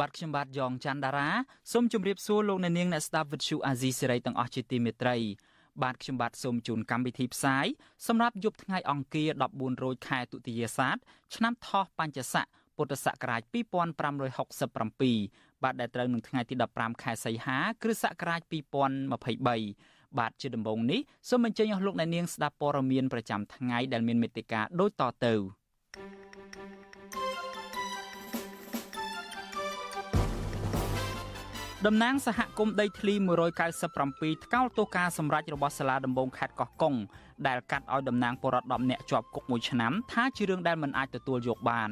បាទខ្ញុំបាទយ៉ងច័ន្ទដារាសូមជម្រាបសួរលោកអ្នកនាងអ្នកស្ដាប់ Vuthu Azizi Serai ទាំងអស់ជាទីមេត្រីបាទខ្ញុំបាទសូមជូនកម្មវិធីផ្សាយសម្រាប់យប់ថ្ងៃអង្គារ14រោចខែទុតិយាសាទឆ្នាំថោះបัญចស័កពុទ្ធសករាជ2567បាទដែលត្រូវនឹងថ្ងៃទី15ខែសីហាគ្រិស្តសករាជ2023បាទជាដំបូងនេះសូមអញ្ជើញអស់លោកអ្នកនាងស្ដាប់ព័ត៌មានប្រចាំថ្ងៃដែលមានមេត្តាដូចតទៅ តំណាងសហគមន៍ដីធ្លី197ថ្កោលទោសការសម្រេចរបស់សាលាដំបងខេត្តកោះកុងដែលកាត់ឲ្យតំណាងបរដ្ឋ10នាក់ជាប់គុកមួយឆ្នាំថាជារឿងដែលមិនអាចទទួលយកបាន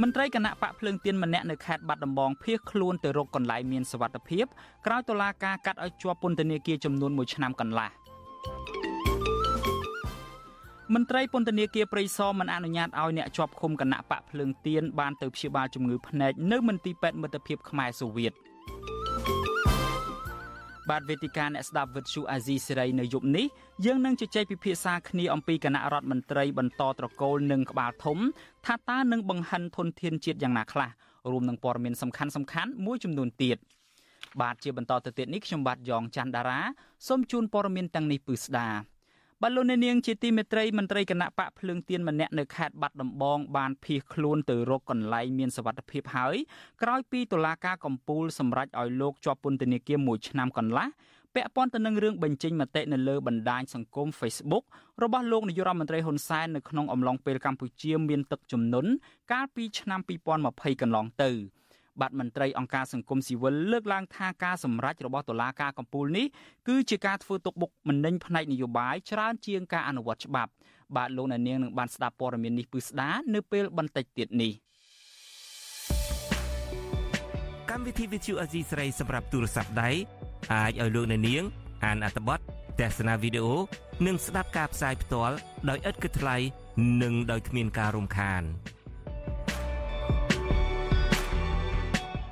មន្ត្រីគណៈបកភ្លើងទៀនម្នាក់នៅខេត្តបាត់ដំបងភៀសខ្លួនទៅរកកន្លែងមានសវត្ថិភាពក្រោយតុលាការកាត់ឲ្យជាប់ពន្ធនាគារចំនួន1ឆ្នាំកន្លះ មន្ត្រីពន្ធនាគារព្រៃសរមិនអនុញ្ញាតឲ្យអ្នកជាប់ឃុំគណៈបកភ្លើងទៀនបានទៅព្យាបាលជំងឺភ្នែកនៅមន្ទីរពេទ្យមិត្តភាពខ្មែរសូវៀតបាទវេទិកាអ្នកស្ដាប់វិទ្យុអាស៊ីសេរីនៅយប់នេះយើងនឹងជជែកពិភាក្សាគ្នាអំពីគណៈរដ្ឋមន្ត្រីបន្តត្រកូលនិងក្បាលធំថាតើនឹងបង្ហិនធនធានជាតិយ៉ាងណាខ្លះរួមនឹងព័ត៌មានសំខាន់សំខាន់មួយចំនួនទៀតបាទជាបន្តទៅទៀតនេះខ្ញុំបាទយ៉ងច័ន្ទដារាសូមជូនព័ត៌មានទាំងនេះពឺស្ដា បាទលោកនាងជាទីមេត្រីមន្ត្រីគណៈបកភ្លើងទៀនម្នាក់នៅខេត្តបាត់ដំបងបានភៀសខ្លួនទៅរកកន្លែងមានសវត្ថិភាពហើយក្រោយពីតុលាការកំពូលសម្រេចឲ្យលោកជាប់ពន្ធនាគារមួយឆ្នាំកន្លះពាក់ព័ន្ធទៅនឹងរឿងបញ្ចេញមតិនៅលើបណ្ដាញសង្គម Facebook របស់លោកនាយករដ្ឋមន្ត្រីហ៊ុនសែននៅក្នុងអំឡុងពេលកម្ពុជាមានទឹកជំនន់កាលពីឆ្នាំ2020កន្លងទៅ។ បាទមន្ត្រីអង្គការសង្គមស៊ីវិលលើកឡើងថាការសម្រេចរបស់តុលាការកំពូលនេះគឺជាការធ្វើទុកបុកម្នេញផ្នែកនយោបាយច្រើនជាងការអនុវត្តច្បាប់បាទលោកអ្នកនាងនឹងបានស្ដាប់ព័ត៌មាននេះពឺស្ដានៅពេលបន្តិចទៀតនេះកម្មវិធី Vithu Azizi ស្រីសម្រាប់ទូរស័ព្ទដៃអាចឲ្យលោកអ្នកនាង អានអត្ថបទទស្សនាវីដេអូនិងស្ដាប់ការផ្សាយផ្ទាល់ដោយឥតគិតថ្លៃនិងដោយគ្មានការរំខាន។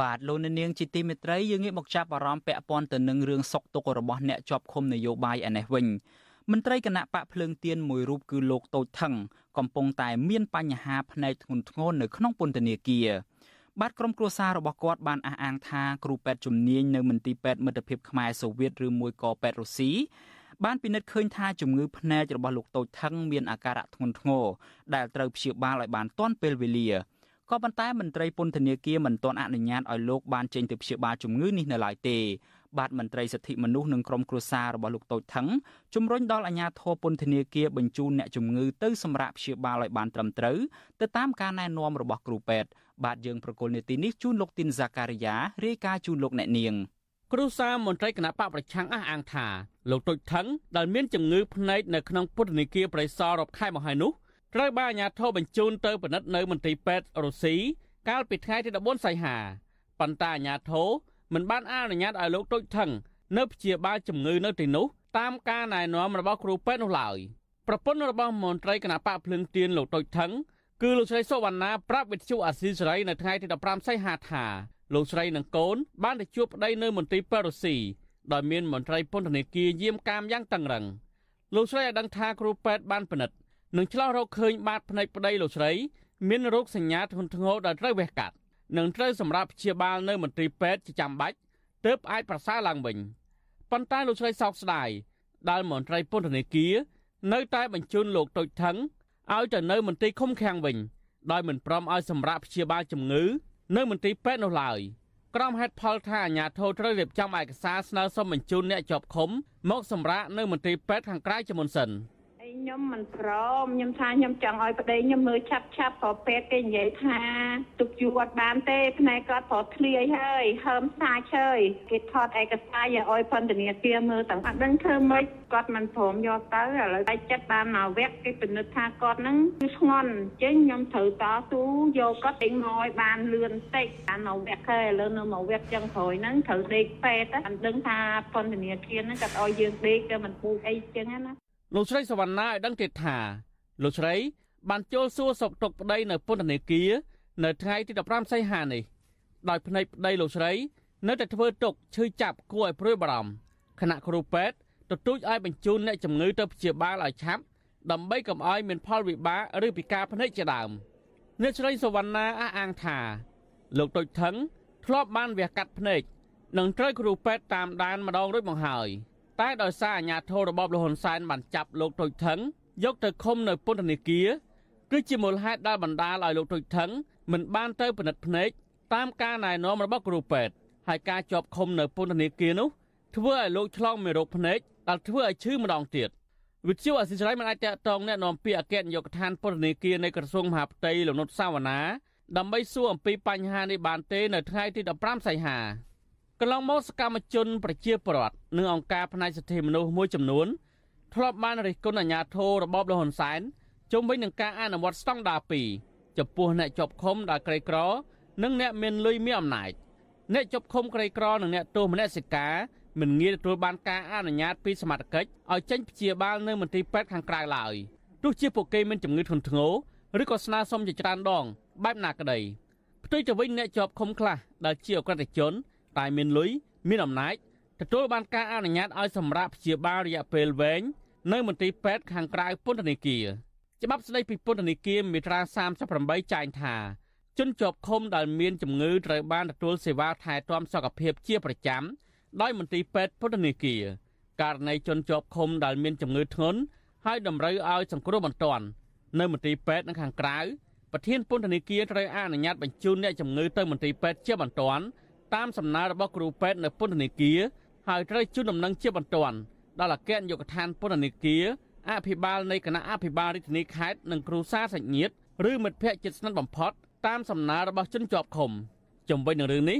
បាទលោកនាងជាទីមេត្រីយើងងាកមកចាប់អារម្មណ៍ពាក់ព័ន្ធទៅនឹងរឿងសុកទុករបស់អ្នកជាប់ឃុំនយោបាយឯនេះវិញមន្ត្រីគណៈបកភ្លើងទៀនមួយរូបគឺលោកតូចថងកំពុងតែមានបញ្ហាផ្នែកធ្ងន់ធ្ងរនៅក្នុងពន្ធនាគារបាទក្រុមគ្រួសាររបស់គាត់បានអះអាងថាគ្រូពេទ្យជំនាញនៅមន្ទីរពេទ្យមិត្តភាពខ្មែរសូវៀតឬមួយក៏ពេទ្យរុស្ស៊ីបានពិនិត្យឃើញថាជំងឺភ្នែករបស់លោកតូចថងមានអាការៈធ្ងន់ធ្ងរដែលត្រូវព្យាបាលឲ្យបានទាន់ពេលវេលា ក៏ប៉ុន្តែមន្ត្រីពន្ធនាគារមិនទាន់អនុញ្ញាតឲ្យលោកបានចេញទៅព្យាបាលជំងឺនេះនៅឡើយទេបាទមន្ត្រីសិទ្ធិមនុស្សនិងក្រុមគ្រួសាររបស់លោកតូចថងជំរុញដល់អាជ្ញាធរពន្ធនាគារបញ្ជូនអ្នកជំងឺទៅសម្រាប់ព្យាបាលឲ្យបានត្រឹមត្រូវទៅតាមការណែនាំរបស់គ្រូពេទ្យបាទយើងប្រកុលនេតិនេះជូនលោកទីនហ្សាការីយ៉ារាយការណ៍ជូនលោកអ្នកនាងគ្រូសាមន្ត្រីគណៈបកប្រឆាំងអះអាងថាលោកតុចថងដែលមានជំងឺភ្នែកនៅក្នុងពន្ធនាគារប្រៃសណរាប់ខែមកហើយនោះ ត្រូវបានអាជ្ញាធរបញ្ជូនទៅពិនិត្យនៅមន្ទីរពេទ្យរុស្ស៊ីកាលពីថ្ងៃទី14សីហាប៉ុន្តែអាជ្ញាធរមិនបានអនុញ្ញាតឲ្យលោកទុចថងនៅព្យាបាលជំងឺនៅទីនោះតាមការណែនាំរបស់គ្រូពេទ្យនោះឡើយប្រពន្ធរបស់មន្ត្រីគណៈបកភ្លឹងទៀនលោកទុចថងគឺលោកស្រីសុវណ្ណាប្រាប់វិទ្យុអាស៊ីសេរីនៅថ្ងៃទី15សីហាថាលោកស្រីនិងកូនបានទៅជួបប្តីនៅមន្ទីរពេទ្យរុស្ស៊ីដោយមានមន្ត្រីពន្ធនាគារយាមកាមយ៉ាងតឹងរឹងលោកស្រីឲ្យដឹងថាគ្រូពេទ្យបានពិនិត្យ នឹងឆ្លោះរកឃើញបាតភ្នែកប្តីលោកស្រី មានរោគសញ្ញាធ្ងន់ធ្ងរដែលត្រូវវះកាត់និងត្រូវសម្រាប់ព្យាបាលនៅមន្ទីរពេទ្យជាចាំបាច់ទើបអាចប្រសើរឡើងវិញប៉ុន្តែលោកស្រីសោកស្ដាយដែលមន្ត្រីពន្ធនាគារនៅតែបញ្ជូនលោកតូចថងឲ្យទៅនៅមន្ទីរឃុំឃាំងវិញដោយមិនព្រមឲ្យសម្រាប់ព្យាបាលជំងឺនៅមន្ទីរពេទ្យនោះឡើយក្រុមហេតុផលថាអាជ្ញាធរត្រូវរៀបចំឯកសារស្នើសុំបញ្ជូនអ្នកជាប់ឃុំមកសម្រាកនៅមន្ទីរពេទ្យខាងក្រៅជាមុនសិន។ ខ្ញុំមិនព្រមខ្ញុំថាខ្ញុំចង់ឲ្យប្តីខ្ញុំមើលឆាប់ឆាប់ព្រោះពេទ្យគេនិយាយថាទុកយូរអត់បានទេផ្នែកគាត់ព្រោះធ្លាយហើយហើមសាច់ហើយគេថតឯកសារឲ្យពន្ធនាគារមើលទាំងអត់ដឹងធ្វើម៉េចគាត់មិនព្រមយកទៅឥឡូវតែចិត្តបានមកវគ្គគេពិនិត្យថាគាត់ហ្នឹងគឺស្ងន់អញ្ចឹងខ្ញុំត្រូវតស៊ូយកគាត់ដេញមកឲ្យបានលឿនតិចបានមកវគ្គហើយឥឡូវនៅមកវគ្គចឹងក្រោយហ្នឹងត្រូវដេកពេទ្យអត់ដឹងថាពន្ធនាគារហ្នឹងគាត់ឲ្យយើងដេកក៏មិនពូកអីចឹងណា លោកស្រីសវណ្ណាឲ្យដឹងទៀតថាលោកស្រីបានចូលសួរសុខទុក្ខប្តីនៅពន្ធនាគារនៅថ្ងៃទី15សីហានេះដោយភ្នែកប្តីលោកស្រី នៅតែធ្វើទុកឈឺចាប់គួរឲ្យព្រួយបារម្ភគណៈគ្រូពេទ្យទទូចឲ្យបញ្ជូនអ្នកជំងឺទៅព្យាបាលឲ្យឆាប់ដើម្បីកុំឲ្យមានផលវិបាកឬពិការភ្នែកជាដើមអ្នកស្រីសវណ្ណាអះអាងថា លោកទុចថងធ្លាប់បានវះកាត់ភ្នែកនិងត្រូវគ្រូពេទ្យតាមដានម្ដងរួចមកហើយ។ តែដោយសារអាញាធររបបលហ៊ុនសែនបានចាប់លោកទុយថងយកទៅឃុំនៅពន្ធនាគារគឺជាមូលហេតុដែលបណ្ដាលឲ្យលោកទុយថងមិនបានទៅពិនិត្យភ្នែកតាមការណែនាំរបស់គ្រូពេទ្យហើយការជាប់ឃុំនៅពន្ធនាគារនោះធ្វើឲ្យលោកឆ្លងមេរោគភ្នែកដែលធ្វើឲ្យឈឺម្ដងទៀតវិទ្យុអសិរ័យមិនអាចតតងแนะនាំពាក្យអគ្គនាយកដ្ឋានពន្ធនាគារនៃក្រសួងមហាផ្ទៃលោកនុតសាវណ្ណាដើម្បីសួរអំពីបញ្ហានេះបានទេនៅថ្ងៃទី15សីហាក ន្លងមកសកម្មជន ប្រជាពលរដ្ឋនិងអង្គការផ្នែកសិទ្ធិមនុស្សមួយចំនួនធ្លាប់បានរិះគន់អាជ្ញាធររបបលហ៊ុនសែនជុំវិញនឹងការអនុវត្តស្តង់ដារ2ចំពោះអ្នកជាប់ឃុំដែលក្រីក្រ និងអ្នកមានលុយមានអំណាចអ្នកជាប់ឃុំក្រីក្រនិងអ្នកទោសមនសិការមិនងាយទទួលបានការអនុញ្ញាតពីសមត្ថកិច្ចឲ្យចេញព្យាបាលនៅមន្ទីរពេទ្យខាងក្រៅឡើយទោះជាពួកគេមានជំងឺធ្ងន់ធ្ងរឬក៏ស្នើសុំជាច្រើនដង បែបណាក្តីផ្ទុយទៅវិញអ្នកជាប់ឃុំខ្លះដែលជាអក្រិតជន តែមានលុយមានអំណាចទទួលបានការអនុញ្ញាតឲ្យសម្រាប់ព្យាបាលរយៈពេលវែងនៅមន្ទីរពេទ្យខាងក្រៅពន្ធនាគារច្បាប់ស្តីពីពន្ធនាគារមាត្រា38ចែងថាជនជាប់ឃុំដែលមានជំងឺត្រូវបានទទួលសេវាថែទាំសុខភាពជាប្រចាំដោយមន្ទីរពេទ្យពន្ធនាគារករណីជនជាប់ឃុំដែលមានជំងឺធ្ងន់ហើយតម្រូវឲ្យសង្គ្រោះបន្ទាន់នៅមន្ទីរពេទ្យនៅខាងក្រៅប្រធានពន្ធនាគារត្រូវអនុញ្ញាតបញ្ជូនអ្នកជំងឺទៅមន្ទីរពេទ្យជាបន្ទាន់ តាមសំណើរបស់គ្រូពេទ្យនៅពន្ធនាគារហើយត្រូវជូនដំណឹងជាបន្ទាន់ដល់អគ្គនាយកដ្ឋានពន្ធនាគារអភិបាលនៃគណៈអភិបាលរាជធានីខេត្តនិងគ្រូសាសាច់ញាតិឬមិត្តភ័ក្តិជិតស្និទ្ធបំផុតតាមសំណើរបស់ជនជាប់ឃុំជំវិញនឹងរឿងនេះ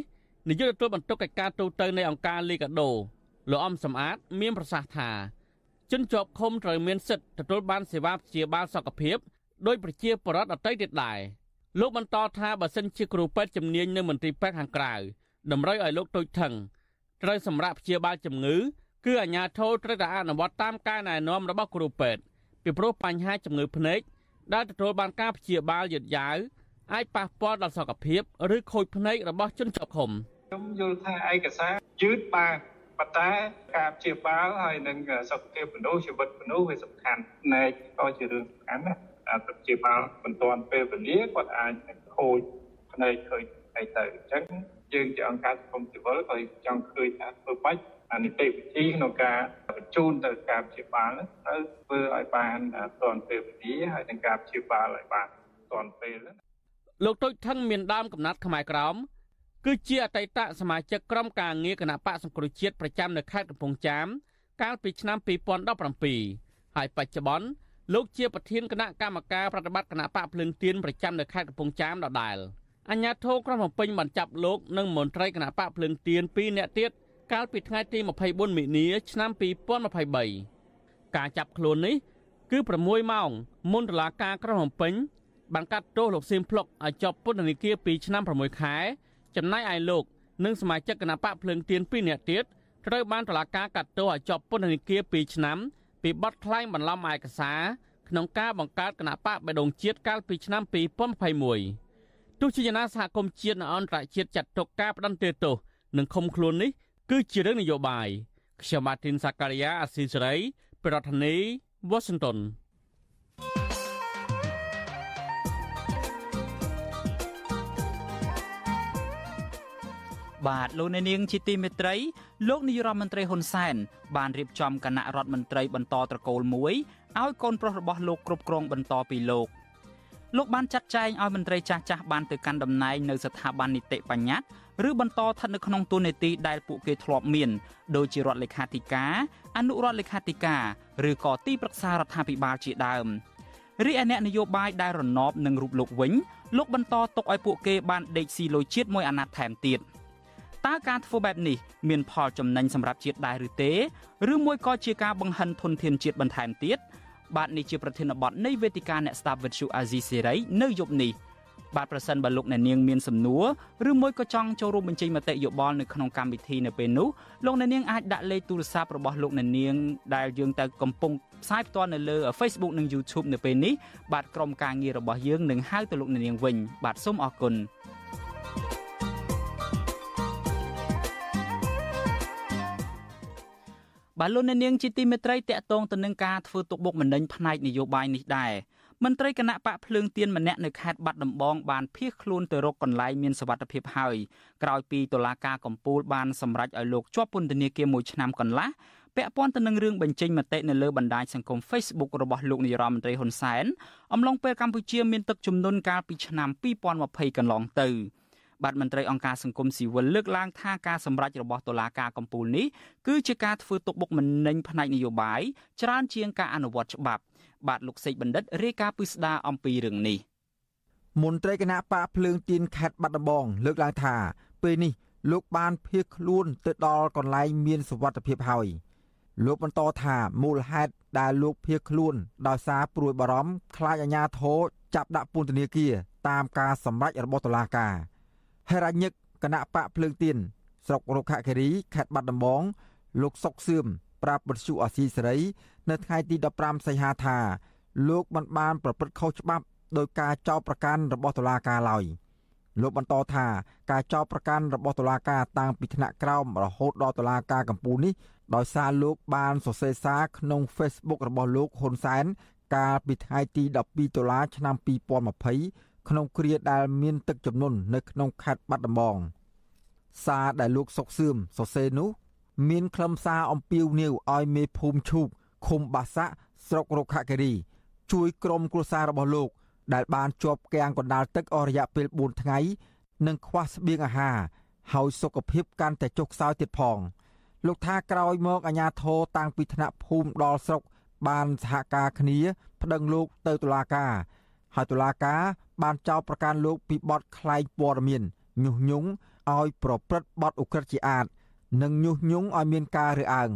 នាយកទទួលបន្ទុកកិច្ចការទូតទៅនៃអង្គការលីកាដូលោកអំសំអាត មានប្រសាសន៍ថាជនជាប់ឃុំត្រូវមានសិទ្ធិទទួលបានសេវាព្យាបាលសុខភាពដោយប្រជាពលរដ្ឋដទៃទៀតដែរលោកបន្តថាបើសិនជាគ្រូពេទ្យជំនាញនៅមន្ទីរពេទ្យខាងក្រៅ តម្រូវឲ្យលោកទូចថងត្រូវសម្រាប់ព្យាបាលជំងឺគឺអាជ្ញាធរត្រូវតែអនុវត្តតាមការណែនាំរបស់គ្រូពេទ្យពីព្រោះបញ្ហាជំងឺភ្នែកដែលទទួលបានការព្យាបាលយឺតយ៉ាវអាចប៉ះពាល់ដល់សុខភាពឬខូចភ្នែករបស់ជនជាប់ឃុំខ្ញុំយល់ថាឯកសារយឺតបានប៉ុន្តែការព្យាបាលហើយនឹងសុខភាពមនុស្សជីវិតមនុស្សវាសំខាន់ភ្នែកក៏ជារឿងសំខាន់ណាអាព្យាបាលមិនទាន់ពេលវេលាគាត់អាចខូចភ្នែកឃើញអីទៅអញ្ចឹង យើងជាអង្គការសង្គមស៊ីវិលក៏ចង់ឃើញថាធ្វើបាច់អានីតិវិធីក្នុងការបញ្ជូនទៅការព្យាបាលត្រូវធ្វើឲ្យបានទាន់ពេលវេលាហើយនឹងការព្យាបាលឲ្យបានទាន់ពេលលោកទុចថងមានដើមកំណត់ខ្មែរក្រមគឺជាអតីតសមាជិកក្រុមការងារគណៈបកសង្គ្រោះជាតិប្រចាំនៅខេត្តកំពង់ចាមកាលពីឆ្នាំ2017ហើយបច្ចុប្បន្នលោកជាប្រធានគណៈកម្មការប្រតិបត្តិគណៈបកភ្លឹងទៀនប្រចាំនៅខេត្តកំពង់ចាមដដែល។ អញ្ញាធិក្រុងភ្នំពេញបានចាប់លោកនិងមន្ត្រីគណៈបកភ្លើងទៀន2នាក់ទៀតកាលពីថ្ងៃទី24មីនាឆ្នាំ2023ការចាប់ខ្លួននេះគឺ6ម៉ោងមុនតុលាការក្រុងភ្នំពេញបានកាត់ទោសលោកសៀមភ្លុកឲ្យជាប់ពន្ធនាគារ2ឆ្នាំ6ខែ ចំណែកឯលោកនិងសមាជិកគណៈបកភ្លើងទៀន2នាក់ទៀតត្រូវបានតុលាការកាត់ទោសឲ្យជាប់ពន្ធនាគារ2ឆ្នាំពីបទក្លែងបន្លំឯកសារក្នុងការបង្កើតគណៈបកបេដងជាតិកាលពីឆ្នាំ2021ទោះ ជាយ៉ាងណាសហគមន៍ជាតិនិងអន្តរជាតិចាត់ទុកការផ្ដន្ទាទោសនិងឃុំខ្លួននេះគឺជារឿងនយោបាយខ្ញុំម៉ាទីនសាការីយ៉ាអស៊ីសេរីប្រធានាធិបតី Washington បាទលោកអ្នកនាងជាទីមេត្រីលោកនាយរដ្ឋមន្ត្រីហ៊ុនសែនបានរៀបចំគណៈរដ្ឋមន្ត្រីបន្តត្រកូលមួយឲ្យកូនប្រុសរបស់លោកគ្រប់គ្រងបន្តពីលោក លោកបានចាត់ចែងឲ្យមន្ត្រីចាស់ចាស់បានទៅកាន់តំណែងនៅស្ថាប័ននីតិបញ្ញត្តិឬបន្តស្ថិតនៅក្នុងតួនាទីដែលពួកគេធ្លាប់មានដូចជារដ្ឋលេខាធិការអនុរដ្ឋលេខាធិការឬក៏ទីប្រឹក្សារដ្ឋាភិបាលជាដើមរីឯអ្នកនយោបាយដែលរណបនឹងរូបលោកវិញលោកបន្តទុកឲ្យពួកគេបានដេកស៊ីលុយជាតិមួយអាណត្តិថែមទៀតតើការធ្វើបែបនេះមានផលចំណេញសម្រាប់ជាតិដែរឬទេឬមួយក៏ជាការបង្ហិនធនធានជាតិបន្ថែមទៀត បាទនេះជាប្រធានបទនៃវេទិកាអ្នកស្ដាប់វិទ្យុអាស៊ីសេរីនៅយប់នេះបាទប្រសិនបើលោកអ្នកនាងមានសំណួរឬមួយក៏ចង់ចូលរួមបញ្ចេញមតិយោបល់នៅក្នុងកម្មវិធីនៅពេលនោះលោកអ្នកនាងអាចដាក់លេខទូរស័ព្ទរបស់លោកអ្នកនាងដែលយើងទៅកំពុងផ្សាយផ្ទាល់នៅលើ Facebook និង YouTube នៅពេលនេះបាទក្រុមការងាររបស់យើងនឹងហៅទៅលោកអ្នកនាងវិញបាទសូមអរគុណ បាទលោកអ្នកនាងជាទីមេត្រីតកតងទៅនឹងការធ្វើទុកបុកម្នេញផ្នែកនយោបាយនេះដែរមន្ត្រីគណៈបកភ្លើងទៀនម្នាក់នៅខេត្តបាត់ដំបងបានភៀសខ្លួនទៅរកកន្លែងមានសុវត្ថិភាពហើយក្រោយពីតុលាការកំពូលបានសម្រេចឲ្យលោកជាប់ពន្ធនាគារមួយឆ្នាំកន្លះពាក់ព័ន្ធទៅនឹងរឿងបញ្ចេញមតិនៅលើបណ្ដាញសង្គម Facebook របស់លោកនាយរដ្ឋមន្ត្រីហ៊ុនសែនអំឡុងពេលកម្ពុជាមានទឹកជំនន់កាលពីឆ្នាំ2020កន្លងទៅ បាទមន្ត្រីអង្គការសង្គមស៊ីវិលលើកឡើងថាការសម្រេចរបស់តុលាការកំពូលនេះគឺជាការធ្វើទុកបុកម្នេញផ្នែកនយោបាយច្រើនជាងការអនុវត្តច្បាប់ បាទលោកសេកបណ្ឌិតរាយការណ៍ពីស្ដារអំពីរឿងនេះមន្ត្រីគណៈបកភ្លើងទៀនខេត្តបាត់ដំបងលើកឡើងថាពេលនេះលោកបានភៀសខ្លួនទៅដល់កន្លែងមានសុវត្ថិភាពហើយលោកបន្តថាមូលហេតុដែលលោកភៀសខ្លួនដោយសារព្រួយបារម្ភខ្លាចអាជ្ញាធរចាប់ដាក់ពន្ធនាគារតាមការសម្រេចរបស់តុលាការ ហេរ៉ាញឹកគណៈបកភ្លើងទៀនស្រុករុក្ខគិរីខេត្តបាត់ដំបង លោកសុកសឿមប្រាប់បទសុអសីសេរីនៅថ្ងៃទី15សីហាថាលោកមិនបានប្រព្រឹត្តខុសច្បាប់ដោយការចោទប្រកាន់របស់តុលាការឡើយលោកបន្តថាការចោទប្រកាន់របស់តុលាការតាំងពីថ្នាក់ក្រោមរហូតដល់តុលាការកំពូលនេះដោយសារលោកបានសរសេរសារក្នុង Facebook របស់លោកហ៊ុនសែនកាលពីថ្ងៃទី12តុលាឆ្នាំ2020 ក្នុងគ្រាដែលមានទឹកជំនន់នៅក្នុងខេត្តបាត់ដំបងសារដែលលោកសុកសឿមសរសេរនោះ មានខ្លឹមសារអំពាវនាវឲ្យមេភូមិឈូកឃុំបាសាក់ស្រុករុក្ខគិរី ជួយក្រុមគ្រួសាររបស់លោក ដែលបានជាប់គាំងកណ្ដាលទឹកអស់រយៈពេល4ថ្ងៃ និងខ្វះស្បៀងអាហារហើយសុខភាពកាន់តែចុះខ្សោយទៀតផង លោកថាក្រោយមកអាជ្ញាធរតាំងពីថ្នាក់ភូមិដល់ស្រុកបានសហការគ្នាប្តឹងលោកទៅតុលាការហើយតុលាការ បានចោទប្រកាន់លោកពីបទក្លែងព័ត៌មានញុះញង់ឲ្យប្រព្រឹត្តបទឧក្រិដ្ឋជាអាតនិងញុះញង់ឲ្យមានការរើសអើង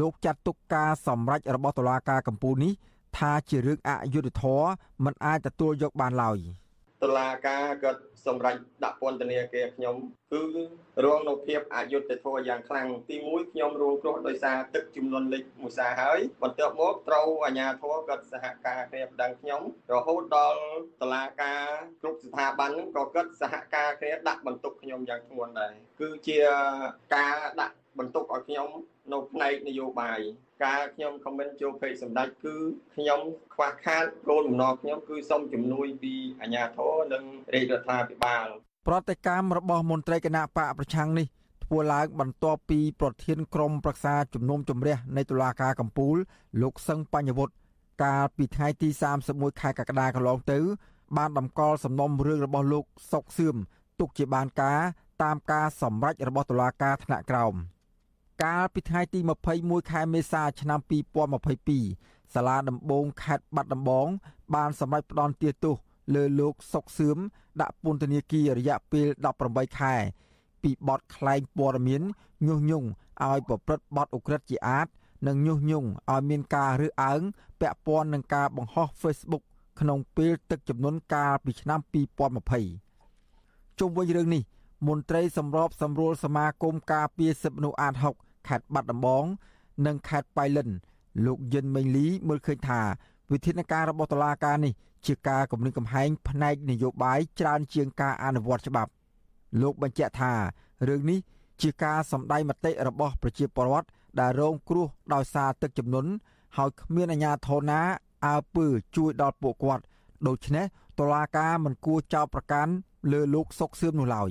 លោកចាត់ទុកការសម្រេចរបស់តុលាការកំពូលនេះថាជារឿងអយុត្តិធម៌មិនអាចទទួលយកបានឡើយ តុលាការក៏សម្រេចដាក់ពន្ធនាគារខ្ញុំ គឺរងនៅភាពអយុត្តិធម៌យ៉ាងខ្លាំងទី1ខ្ញុំរងគ្រោះដោយសារទឹកជំនន់លិចមួយសាហើយបន្ទាប់មកត្រូវអាជ្ញាធរក៏សហការគ្នាប្តឹងខ្ញុំរហូតដល់តុលាការគ្រប់ស្ថាប័នក៏ក៏សហការគ្នាដាក់បន្ទុកខ្ញុំយ៉ាងធ្ងន់ដែរគឺជាការដាក់បន្ទុកឲ្យខ្ញុំនៅផ្នែកនយោបាយ ការខ្ញុំខមមិនចូលពេកសម្ដេចគឺខ្ញុំខ្វះខាតគោលបំណងខ្ញុំគឺសូមជំនួយពីអាជ្ញាធរនិងរាជរដ្ឋាភិបាលប្រតិកម្មរបស់មន្ត្រីគណៈបកប្រឆាំងនេះធ្វើឡើងបន្ទាប់ពីប្រធានក្រុមប្រឹក្សាជំនុំជម្រះនៃតុលាការកំពូល លោកសឹងបញ្ញវុឌ្ឍកាលពីថ្ងៃទី31ខែកក្កដាកន្លងទៅ បានតម្កល់សំណុំរឿងរបស់លោកសុកសឿមទុកជាបានការតាមការសម្រេចរបស់តុលាការថ្នាក់ក្រោម។ កាលពីថ្ងៃទី21ខែមេសាឆ្នាំ2022សាលាដំបងខេត្តបាត់ដំបង បានសម្រេចផ្តន្ទាទោសលើលោកសុកសឿមដាក់ពន្ធនាគាររយៈពេល18ខែ ពីបទក្លែងព័ត៌មានញុះញង់ឲ្យប្រព្រឹត្តបទឧក្រិដ្ឋជាអាត និងញុះញង់ឲ្យមានការរើសអើងពាក់ព័ន្ធនឹងការបង្ហោះ Facebook ក្នុងពេលទឹកជំនន់កាលពីឆ្នាំ2020ជុំវិញរឿងនេះមន្ត្រីសម្របសម្រួលសមាគមការពារសិទ្ធិមនុស្សអាត6 ខេត្តបាត់ដំបង និងខេត្តប៉ៃលិន លោកយិនមេងលីមើលឃើញថាវិធានការរបស់តុលាការនេះជាការគំរាមកំហែងផ្នែកនយោបាយច្រើនជាងការអនុវត្តច្បាប់ លោកបញ្ជាក់ថារឿងនេះជាការសម្ដែងមតិរបស់ប្រជាពលរដ្ឋដែលរងគ្រោះដោយសារទឹកជំនន់ហើយគ្មានអាជ្ញាធរណាអើពើជួយដល់ពួកគាត់ដូច្នេះតុលាការមិនគួរចោទប្រកាន់លើលោកសុកសឿមនោះឡើយ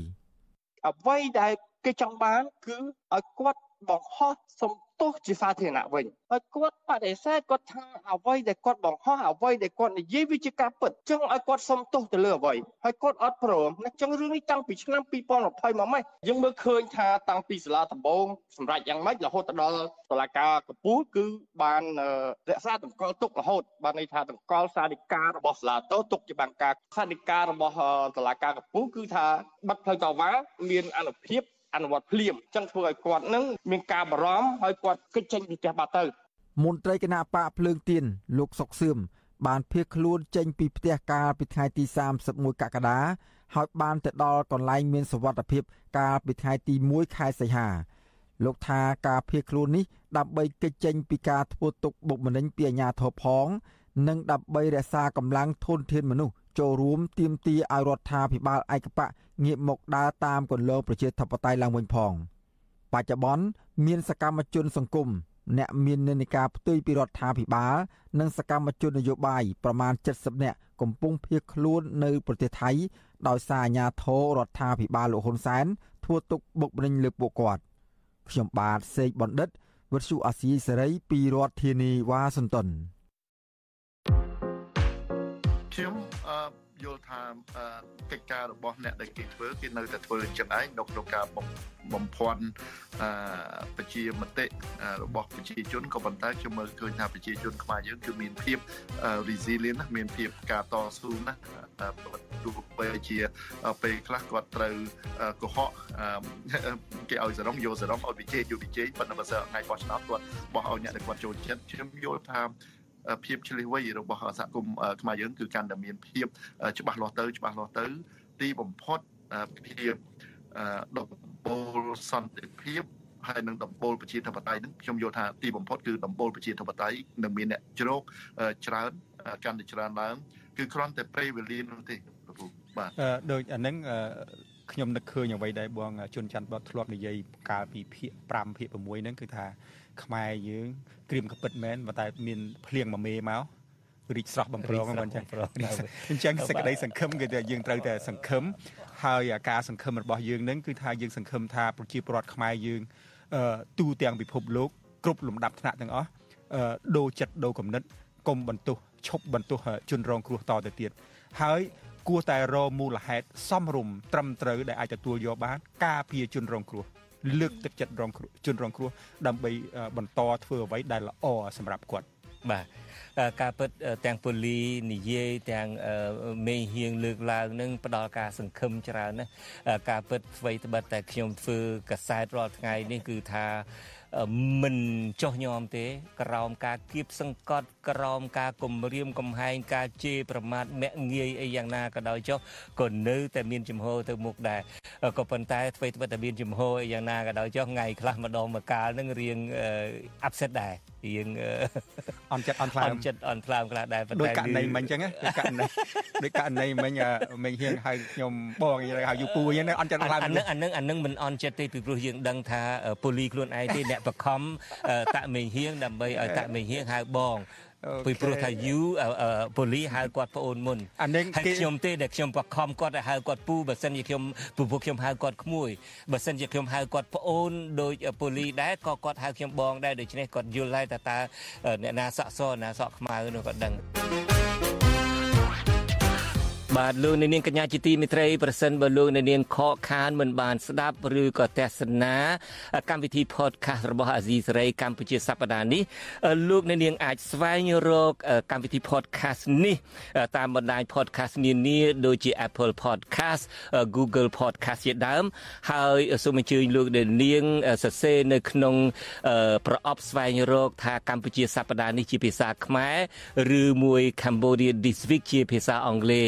អ្វីដែលគេចង់បានគឺឲ្យគាត់ បង្ហោះសំទោសជាសាធារណៈវិញហើយគាត់បដិសេធគាត់ថាអ្វីដែលគាត់បង្ហោះអ្វីដែលគាត់និយាយវាជាការពិតចឹងឲ្យគាត់សុំទោសទៅលើអ្វីហើយគាត់អត់ព្រមណាចឹងរឿងនេះតាំងពីឆ្នាំ2020មកម៉េចយើងមើលឃើញថាតាំងពីសាលាដំបងសម្រាប់យ៉ាងម៉េចរហូតដល់តុលាការកំពូលគឺបានរក្សាតម្កល់ទុករហូតបានន័យថាតម្កល់សាធិការរបស់សាលាតោទុកជាបានការសាធិការរបស់តុលាការកំពូលគឺថាបិទផ្លូវតវ៉ាមានអនុភាព អនុវត្តភ្លាមចឹងធ្វើឲ្យគាត់នឹងមានការបារម្ភហើយគាត់គិតចេញពីផ្ទះបាត់ទៅមន្ត្រីគណៈបកភ្លើងទៀនលោកសុកសឿមបានភៀសខ្លួនចេញពីផ្ទះកាលពីថ្ងៃទី31កក្កដាហើយបានទៅដល់កន្លែងមានសវត្ថភាពកាលពីថ្ងៃទី1ខែសីហាលោកថាការភៀសខ្លួននេះដើម្បីគេចចេញពីការធ្វើទុកបុកម្នេញពីអាជ្ញាធរផង និងដើម្បីរក្សាកម្លាំងធនធានមនុស្ស ចូលរួមទាមទារឲ្យរដ្ឋាភិបាលឯកបកងាកមកដើរតាមគន្លងប្រជាធិបតេយ្យឡើងវិញផងបច្ចុប្បន្នមានសកម្មជនសង្គមអ្នកមាននិន្នាការផ្ទុយពីរដ្ឋាភិបាល និងសកម្មជននយោបាយប្រមាណ70នាក់កំពុងភៀសខ្លួននៅប្រទេសថៃ ដោយសារអាញាធររដ្ឋាភិបាលលោកហ៊ុនសែនធ្វើទុកបុកម្នេញលើពួកគាត់ខ្ញុំបាទសេកបណ្ឌិតវិទ្យុអាស៊ីសេរីពីរដ្ឋធានីវ៉ាស៊ីនតោន យល់ថាកិច្ចការរបស់អ្នកដែលគេធ្វើគេនៅតែធ្វើចឹងឯងនៅក្នុងការបំភាន់ប្រជាមតិរបស់ប្រជាជនក៏ប៉ុន្តែខ្ញុំមើលឃើញថាប្រជាជនខ្មែរយើងគឺមានភាព resilient ណាមានភាពការតស៊ូណាទោះបីជាពេលខ្លះគាត់ត្រូវកុហកគេឲ្យសរងយកសរងឲ្យវិជ័យយកវិជ័យប៉ុន្តែបើសិនថ្ងៃបោះឆ្នោតគាត់បោះឲ្យអ្នកដែលគាត់ចូលចិត្តខ្ញុំយល់ថា ភាពឆ្លៀសវៃរបស់សហគមន៍ខ្មែរយើងគឺកាន់តែមានភាពច្បាស់លាស់ទៅច្បាស់លាស់ទៅ ទីបំផុតភាពដំបូលសន្តិភាពហើយនឹងដំបូលប្រជាធិបតេយ្យនឹងខ្ញុំយល់ថាទីបំផុតគឺដំបូលប្រជាធិបតេយ្យនឹងមានអ្នកជ្រោកច្រើនកាន់តែច្រើនឡើងគឺគ្រាន់តែព្រៃវេលានោះទេបាទដូចអានឹងខ្ញុំនឹកឃើញអ្វីដែលបងជុនច័ន្ទបតធ្លាប់និយាយកាលពីភាគ5ភាគ6ហ្នឹងគឺថា ខ្មែរយើងក្រៀមកពិតមែនតែមានភ្លៀងមួយមេមករីកស្រស់បំប្រងមិនចឹងអញ្ចឹងសេចក្តីសង្ឃឹមគឺថាយើងត្រូវតែសង្ឃឹមហើយការសង្ឃឹមរបស់យើងនឹងគឺថាយើងសង្ឃឹមថាប្រជាពលរដ្ឋខ្មែរយើងទូទាំងពិភពលោកគ្រប់លំដាប់ថ្នាក់ទាំងអស់ដូរចិត្តដូរគំនិតកុំបន្ទោសឈប់បន្ទោសជនរងគ្រោះតទៅទៀតហើយគួរតែរមូលហេតុសមរម្យត្រឹមត្រូវដែលអាចទទួលយកបាន ការពារជនរងគ្រោះ លើកទឹកចិត្តរងជនរងគ្រោះដើម្បីបន្តធ្វើអ្វីដែលល្អសម្រាប់គាត់បាទការពិតទាំងពូលីនិយាយទាំងមេហៀងលើកឡើងនឹងផ្ដល់ការសង្ឃឹមច្រើនណាការពិតអ្វីត្បិតតែខ្ញុំធ្វើកសែតរាល់ថ្ងៃនេះគឺថា មិនចោះញោមទេ ក្រោមការគៀបសង្កត់ក្រោមការគំរាមកំហែងការជេរប្រមាថមាក់ងាយអីយ៉ាងណាក៏ដោយចុះក៏នៅតែមានចំហទៅមុខដែរក៏ប៉ុន្តែអ្វីត្បិតតែមានចំហអីយ៉ាងណាក៏ដោយចុះថ្ងៃខ្លះម្ដងម្កាលនឹងរៀង upset ដែររៀងអន់ចិត្តអន់ថ្លើមអន់ចិត្តអន់ថ្លើមខ្លះដែរប៉ុន្តែដូចករណីមិញអញ្ចឹងដូចករណីដូចករណីមិញមិញហៀងហៅខ្ញុំបងហៅយូពូអញ្ចឹងអន់ចិត្តថ្លើមអានឹងអានឹងអានឹងមិនអន់ចិត្តទេពីព្រោះយើងដឹងថាពូលីខ្លួនឯងទេអ្នកបខំតាក់មេហៀងដើម្បីឲ្យតាក់មេហៀងហៅបង ពីព្រោះថាយូប៉ូលីហៅគាត់ប្អូនមុនអានេះគេខ្ញុំទេដែលខ្ញុំបខំគាត់ឲ្យហៅគាត់ពូបើសិនជាខ្ញុំពពួកខ្ញុំហៅគាត់ក្មួយបើសិនជាខ្ញុំហៅគាត់ប្អូនដោយប៉ូលីដែរក៏គាត់ហៅខ្ញុំបងដែរដូច្នេះគាត់យល់ហើយថាតើអ្នកណាសក់សអ្នកណាសក់ខ្មៅនោះគាត់ដឹង បាទលោកអ្នកនាងកញ្ញាជាទីមេត្រីប្រសិនបើលោកអ្នកនាងខកខានមិនបានស្ដាប់ឬក៏ទស្សនាកម្មវិធី podcast របស់អាស៊ីសេរីកម្ពុជាសប្តាហ៍នេះលោកអ្នកនាងអាចស្វែងរកកម្មវិធី podcast នេះតាមបណ្ដាញ podcast នានាដូចជា Apple Podcast Google Podcast ជាដើម ហើយសូមអញ្ជើញលោកអ្នកនាងសរសេរនៅក្នុងប្រអប់ស្វែងរក ថាកម្ពុជាសប្តាហ៍នេះជាភាសាខ្មែរឬមួយ Cambodia This Week ជាភាសាអង់គ្លេស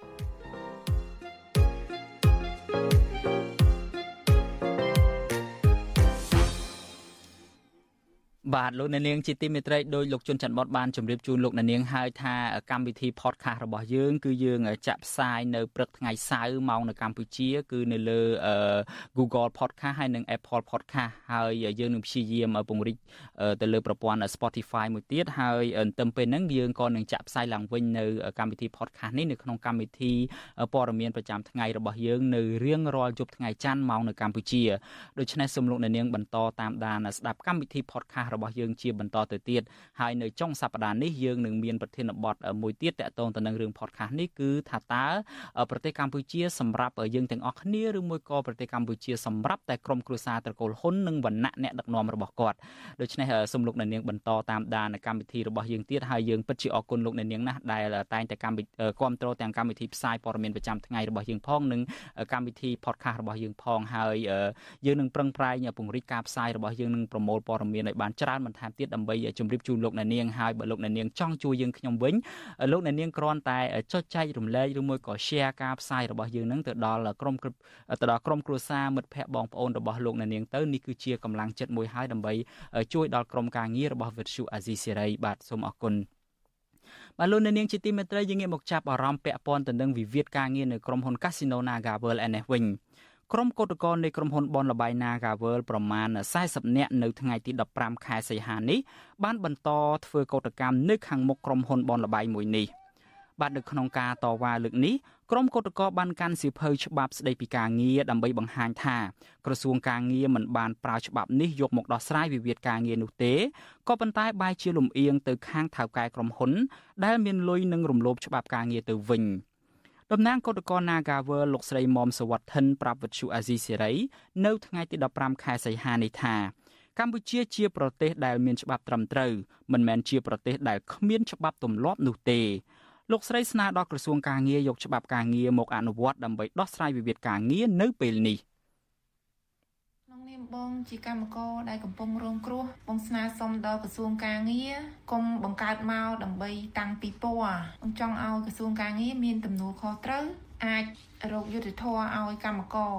បបាទលោកអ្នកនាងជាទីមេត្រីដោយលោកជុនច័ន្ទបតបានជម្រាបជូនលោកអ្នកនាងហើយថាកម្មវិធី podcast របស់យើង គឺយើងចាក់ផ្សាយនៅព្រឹកថ្ងៃសៅរ៍ម៉ោងនៅកម្ពុជា គឺនៅលើ Google Podcast ហើយនិង Apple Podcast ហើយយើងនឹងព្យាយាមពង្រីកទៅលើប្រព័ន្ធ Spotify មួយទៀតហើយទៅពេលហ្នឹងយើងក៏នឹងចាក់ផ្សាយឡើងវិញនៅកម្មវិធី podcast នេះនៅក្នុងកម្មវិធីព័ត៌មានប្រចាំថ្ងៃរបស់យើងនៅរៀងរាល់យប់ថ្ងៃច័ន្ទម៉ោងនៅកម្ពុជាដូច្នេះសូមលោកអ្នកនាងបន្តតាមដានស្ដាប់កម្មវិធី podcast របស់យើងជាបន្តទៅទៀតហើយនៅចុងសប្តាហ៍នេះយើងនឹងមានប្រធានបទមួយទៀតតាក់ទងទៅនឹងរឿង podcast នេះគឺថាតើប្រទេសកម្ពុជាសម្រាប់យើងទាំងអស់គ្នាឬមួយក៏ប្រទេសកម្ពុជាសម្រាប់តែក្រុមគ្រួសារត្រកូលហ៊ុននិងវណ្ណៈអ្នកដឹកនាំរបស់គាត់ដូច្នេះសូមលោកអ្នកនាងបន្តតាមដានកម្មវិធីរបស់យើងទៀតហើយយើងពិតជាអរគុណលោកអ្នកនាងណាស់ដែលតែងតែកម្មវិធីគ្រប់គ្រងទាំងកម្មវិធីផ្សាយព័ត៌មានប្រចាំថ្ងៃរបស់យើងផងនិងកម្មវិធី podcast របស់យើងផងហើយយើងនឹងប្រឹងប្រែងពង្រីកការផ្សាយរបស់យើងនឹងប្រមូលព័ត៌មានឲ្យបានច្រើនបន្ថែមទៀតដើម្បីជម្រាបជូនលោកអ្នកនាងហើយបើលោកអ្នកនាងចង់ជួយយើងខ្ញុំវិញលោកអ្នកនាងគ្រាន់តែចុចចែករំលែកឬមួយក៏ share ការផ្សាយរបស់យើងនឹងទៅដល់ក្រុមទៅដល់ក្រុមគ្រួសារមិត្តភ័ក្តិបងប្អូនរបស់លោកអ្នកនាងទៅនេះគឺជាកម្លាំងចិត្តមួយហើយដើម្បីជួយដល់ក្រុមការងាររបស់វិទ្យុអាស៊ីសេរីបាទសូមអរគុណបាទលោកអ្នកនាងជាទីមេត្រីយើងងាកមកចាប់អារម្មណ៍ពាក់ព័ន្ធទៅនឹងវិវាទការងារនៅក្រុមហ៊ុន Casino Naga World ឯនេះវិញ ក្រុមកោតក្រនៃក្រុមហ៊ុនបនលបៃ Naga World ប្រមាណ40នាក់នៅថ្ងៃទី15ខែសីហានេះបានបន្តធ្វើកោតកម្មនៅខាងមុខក្រុមហ៊ុនបនលបៃមួយនេះបាទនៅក្នុងការតវ៉ាលើកនេះក្រុមកោតក្របានកាន់សៀវភៅច្បាប់ស្តីពីការងារដើម្បីបង្ហាញថាក្រសួងការងារមិនបានប្រើច្បាប់នេះយកមកដោះស្រាយវិវាទការងារនោះទេក៏ប៉ុន្តែបែរជាលំអៀងទៅខាងថៅកែក្រុមហ៊ុន ដែលមានលុយនឹងរំលោភច្បាប់ការងារទៅវិញ តំណាងគឧតកោ Nagawer លោកស្រីមុំសវត្ថិនប្រាប់វិទ្យុអាស៊ីសេរីនៅថ្ងៃទី15ខែសីហានេះថាកម្ពុជាជាប្រទេសដែលមានច្បាប់ត្រឹមត្រូវមិនមែនជាប្រទេសដែលគ្មានច្បាប់ទម្លាប់នោះទេលោកស្រីស្នើដល់ក្រសួងការងារយកច្បាប់ការងារមកអនុវត្តដើម្បីដោះស្រាយវិវាទការងារនៅពេលនេះក្នុងនាម បងជាកម្មករដែលកំពុងរងគ្រោះបងស្នើសុំដល់ក្រសួងការងារគុំបង្កើតមកដើម្បីតាំងពីពណ៌បងចង់ឲ្យក្រសួងការងារមានទំនួលខុសត្រូវអាចរកយុត្តិធម៌ឲ្យកម្មករ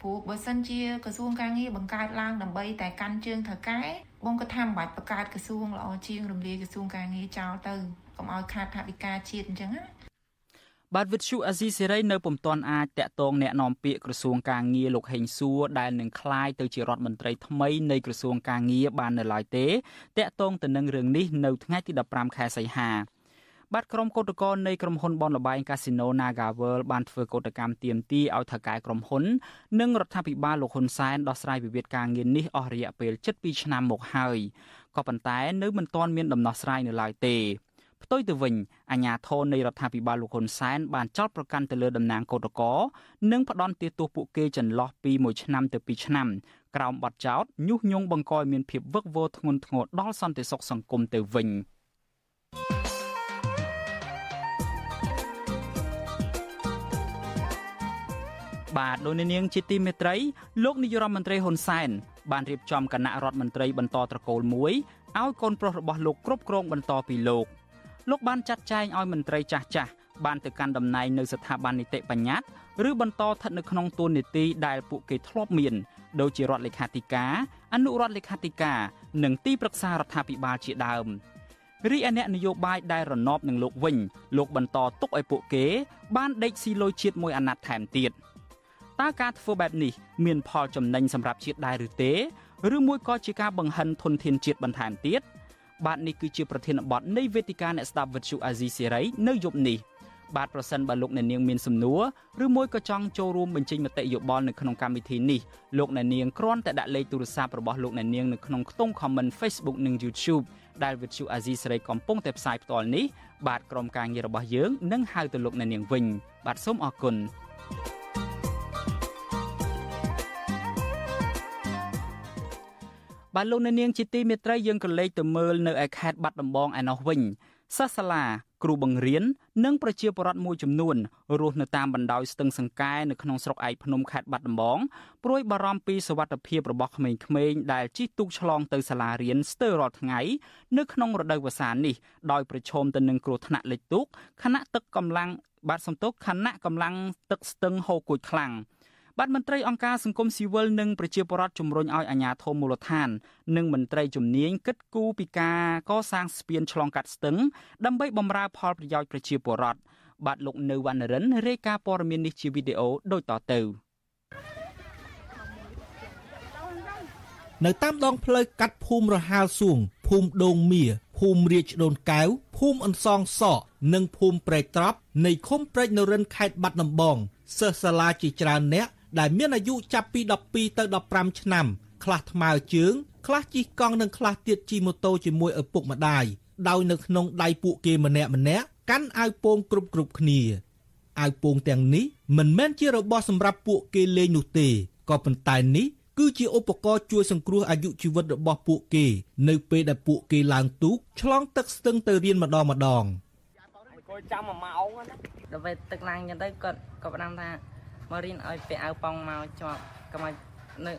ព្រោះបើសិនជាក្រសួងការងារបង្កើតឡើងដើម្បីតែកាន់ជើងថៅកែបងក៏ថាមិនបាច់បង្កើតក្រសួងល្អជាងរំលាយក្រសួងការងារចោលទៅកុំឲ្យខាតថវិកាជាតិអញ្ចឹងណា បាទវិទ្យុអាស៊ីសេរីនៅពុំទាន់អាចតាក់ទងแนะនាំពាក្យក្រសួងការងារលោកហេងសួរដែលនឹងក្លាយទៅជារដ្ឋមន្ត្រីថ្មីនៃក្រសួងការងារបាននៅឡើយទេតាក់ទងទៅនឹងរឿងនេះនៅថ្ងៃទី15ខែសីហាបាទក្រុមកោតក្រនៃក្រុមហ៊ុនបនលបែងកាស៊ីណូ Naga World បានធ្វើកោតកម្មទាមទារឲ្យថៅកែក្រុមហ៊ុននិងរដ្ឋាភិបាលលោកហ៊ុនសែនដោះស្រាយវិវាទការងារនេះអស់រយៈពេល7ឆ្នាំមកហើយក៏ប៉ុន្តែនៅមិនទាន់មានដំណោះស្រាយនៅឡើយទេ ផ្ទុយទៅវិញអាញាធននៃរដ្ឋាភិបាលលោកហ៊ុនសែនបានចោទប្រកាន់ទៅលើតំណាងកោតក្រនិងផ្ដន់ទោសពួកគេចន្លោះពី1ឆ្នាំទៅ2ឆ្នាំក្រោមបទចោទញុះញង់បង្កឲ្យមានភាពវឹកវរធ្ងន់ធ្ងរដល់សន្តិសុខសង្គមទៅវិញបាទលោកនាងជាទីមេត្រីលោកនាយរដ្ឋមន្ត្រីហ៊ុនសែនបានរៀបចំគណៈរដ្ឋមន្ត្រីបន្តត្រកូលមួយឲ្យកូនប្រុសរបស់លោកគ្រប់គ្រងបន្តពីលោក លោកបានចាត់ចែងឲ្យមន្ត្រីចាស់ចាស់បានទៅកាន់តំណែងនៅស្ថាប័ននីតិបញ្ញត្តិឬបន្តស្ថិតនៅក្នុងតួនាទីដែលពួកគេធ្លាប់មានដូចជារដ្ឋលេខាធិការអនុរដ្ឋលេខាធិការនិងទីប្រឹក្សារដ្ឋាភិបាលជាដើមរីឯអ្នកនយោបាយដែលរណបនឹងលោកវិញលោកបន្តទុកឲ្យពួកគេ បានដេកស៊ីលុយជាតិមួយអាណត្តិថែមទៀតតើការធ្វើបែបនេះ មានផលចំណេញសម្រាប់ជាតិដែរឬទេឬមួយក៏ជាការបង្ហិនធនធានជាតិបន្ថែមទៀត បាទនេះគឺជាប្រធានបទនៃវេទិកាអ្នកស្ដាប់វិទ្យុអាស៊ីសេរីនៅយប់នេះបាទប្រសិនបើលោកអ្នកនាងមានសំណួរឬមួយក៏ចង់ចូលរួមបញ្ចេញមតិយោបល់នៅក្នុងកម្មវិធីនេះលោកអ្នកនាងគ្រាន់តែដាក់លេខទូរស័ព្ទរបស់លោកអ្នកនាងនៅក្នុងខ្ទង់ comment Facebook និង YouTube ដែលវិទ្យុអាស៊ីសេរីកំពុងតែផ្សាយផ្ទាល់នេះបាទក្រុមការងាររបស់យើងនឹងហៅទៅលោកអ្នកនាងវិញបាទសូមអរគុណ thank you បាទលោកអ្នកនាងជាទីមេត្រីយើងក៏លេខទៅមើលនៅឯខេត្តបាត់ដំបងឯណោះវិញសិស្សសាលាគ្រូបង្រៀននិងប្រជាពលរដ្ឋមួយចំនួនរស់នៅតាមបណ្ដោយស្ទឹងសង្កែនៅក្នុងស្រុកឯកភ្នំខេត្តបាត់ដំបងព្រួយបារម្ភពីសុវត្ថិភាពរបស់ក្មេងៗដែលជិះទូកឆ្លងទៅសាលារៀនស្ទើររាល់ថ្ងៃនៅក្នុងរដូវវស្សានេះដោយប្រឈមទៅនឹងគ្រោះថ្នាក់លិចទូកខណៈទឹកកម្លាំងបាទសំទុកខណៈកម្លាំងទឹកស្ទឹងហូរគួចខ្លាំង បាទមន្ត្រីអង្គការសង្គមស៊ីវិលនិងប្រជាពលរដ្ឋជំរុញឲ្យអាជ្ញាធរមូលដ្ឋាន និងមន្ត្រីជំនាញគិតគូរពីការកសាងស្ពានឆ្លងកាត់ស្ទឹងដើម្បីបម្រើផលប្រយោជន៍ប្រជាពលរដ្ឋបាទលោកនៅវណ្ណរិនរាយការណ៍ព័ត៌មាននេះជាវីដេអូដូចតទៅនៅតាមដងផ្លូវកាត់ភូមិរហាលសួងភូមិដូងមៀភូមិរាជដូនកែវភូមិអន្សងសក់និងភូមិព្រែកត្រប់នៃឃុំព្រែកនរិនខេត្តបាត់ដំបងសិស្សសាលាជាច្រើនអ្នក ដែលមានអាយុចាប់ពី12ទៅ15ឆ្នាំ ខ្លះថ្មើរជើង ខ្លះជិះកង់និងខ្លះទៀតជិះម៉ូតូជាមួយឪពុកម្ដាយដោយនៅក្នុងដៃពួកគេម្នាក់ម្នាក់កាន់អាវពោងគ្រប់គ្រប់គ្នាអាវពោងទាំងនេះមិនមែនជារបស់សម្រាប់ពួកគេលេងនោះទេក៏ប៉ុន្តែនេះគឺជាឧបករណ៍ជួយសង្គ្រោះអាយុជីវិតរបស់ពួកគេ នៅពេលដែលពួកគេឡើងទូកឆ្លងទឹកស្ទឹងទៅរៀនម្ដងម្ដងគួយចាំមួយម៉ោងណាដល់ពេលទឹកឡើងចឹងទៅគាត់ក៏ផ្ដាំថា មករៀនឲ្យពាក់អាវប៉ោងមកជាប់កុំឲ្យនៅ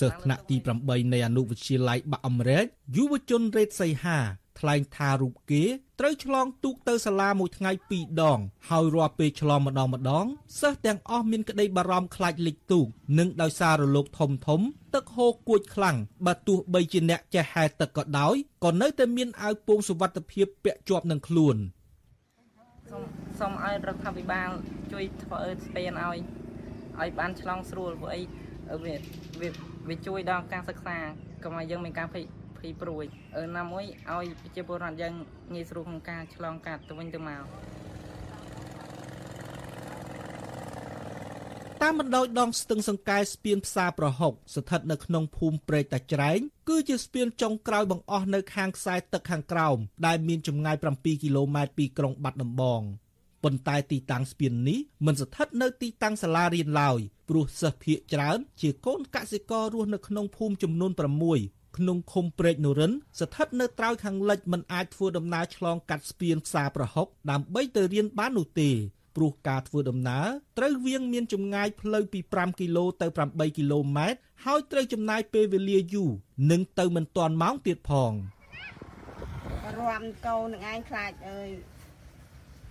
សិស្សថ្នាក់ទី8នៃអនុវិទ្យាល័យបាក់អមរែកយុវជនរ៉េតសីហាថ្លែងថារូបគេត្រូវឆ្លងទូកទៅសាលាមួយថ្ងៃ2ដង ហើយរាល់ពេលឆ្លងម្ដងម្ដងសិស្សទាំងអស់មានក្តីបារម្ភខ្លាចលិចទូកនិងដោយសាររលកធំធំ ទឹកហូរគួចខ្លាំងបើទោះបីជាអ្នកចេះហែលទឹកក៏ដោយក៏នៅតែមានអាវពោងសុវត្ថិភាពពាក់ជាប់នឹងខ្លួន សូមសូមឲ្យរដ្ឋាភិបាលជួយធ្វើស្ពានឲ្យឲ្យបានឆ្លងស្រួលព្រោះអីវាវាជួយដល់ការសិក្សាកុំឲ្យយើងមានការភ័យភ័យព្រួយណាមួយឲ្យប្រជាពលរដ្ឋយើងងាយស្រួលក្នុងការឆ្លងកាត់ទៅវិញទៅមក តាមបណ្ដោយដងស្ទឹងសង្កែស្ពានផ្សារប្រហុកស្ថិតនៅក្នុងភូមិព្រែកតាច្រែងគឺជាស្ពានចុងក្រោយបង្អស់នៅខាងខ្សែទឹកខាងក្រោមដែលមានចម្ងាយ7គីឡូម៉ែត្រពីក្រុងបាត់ដំបងប៉ុន្តែទីតាំងស្ពាននេះមិនស្ថិតនៅទីតាំងសាលារៀនឡើយព្រោះសិស្សភាគច្រើន ជាកូនកសិកររស់នៅក្នុងភូមិចំនួន6ក្នុងឃុំព្រែកនរិន ស្ថិតនៅត្រើយខាងលិចមិនអាចធ្វើដំណើរឆ្លងកាត់ស្ពានផ្សារប្រហុកដើម្បីទៅរៀនបាននោះទេ ព្រោះការធ្វើដំណើរត្រូវវៀងមានចម្ងាយផ្លូវពី5គីឡូទៅ8គីឡូម៉ែត្រហើយត្រូវចំណាយពេលវេលាយូរនិងទៅមិនទាន់ម៉ោងទៀតផងរាំកោនឹងឯងខ្លាចអើយ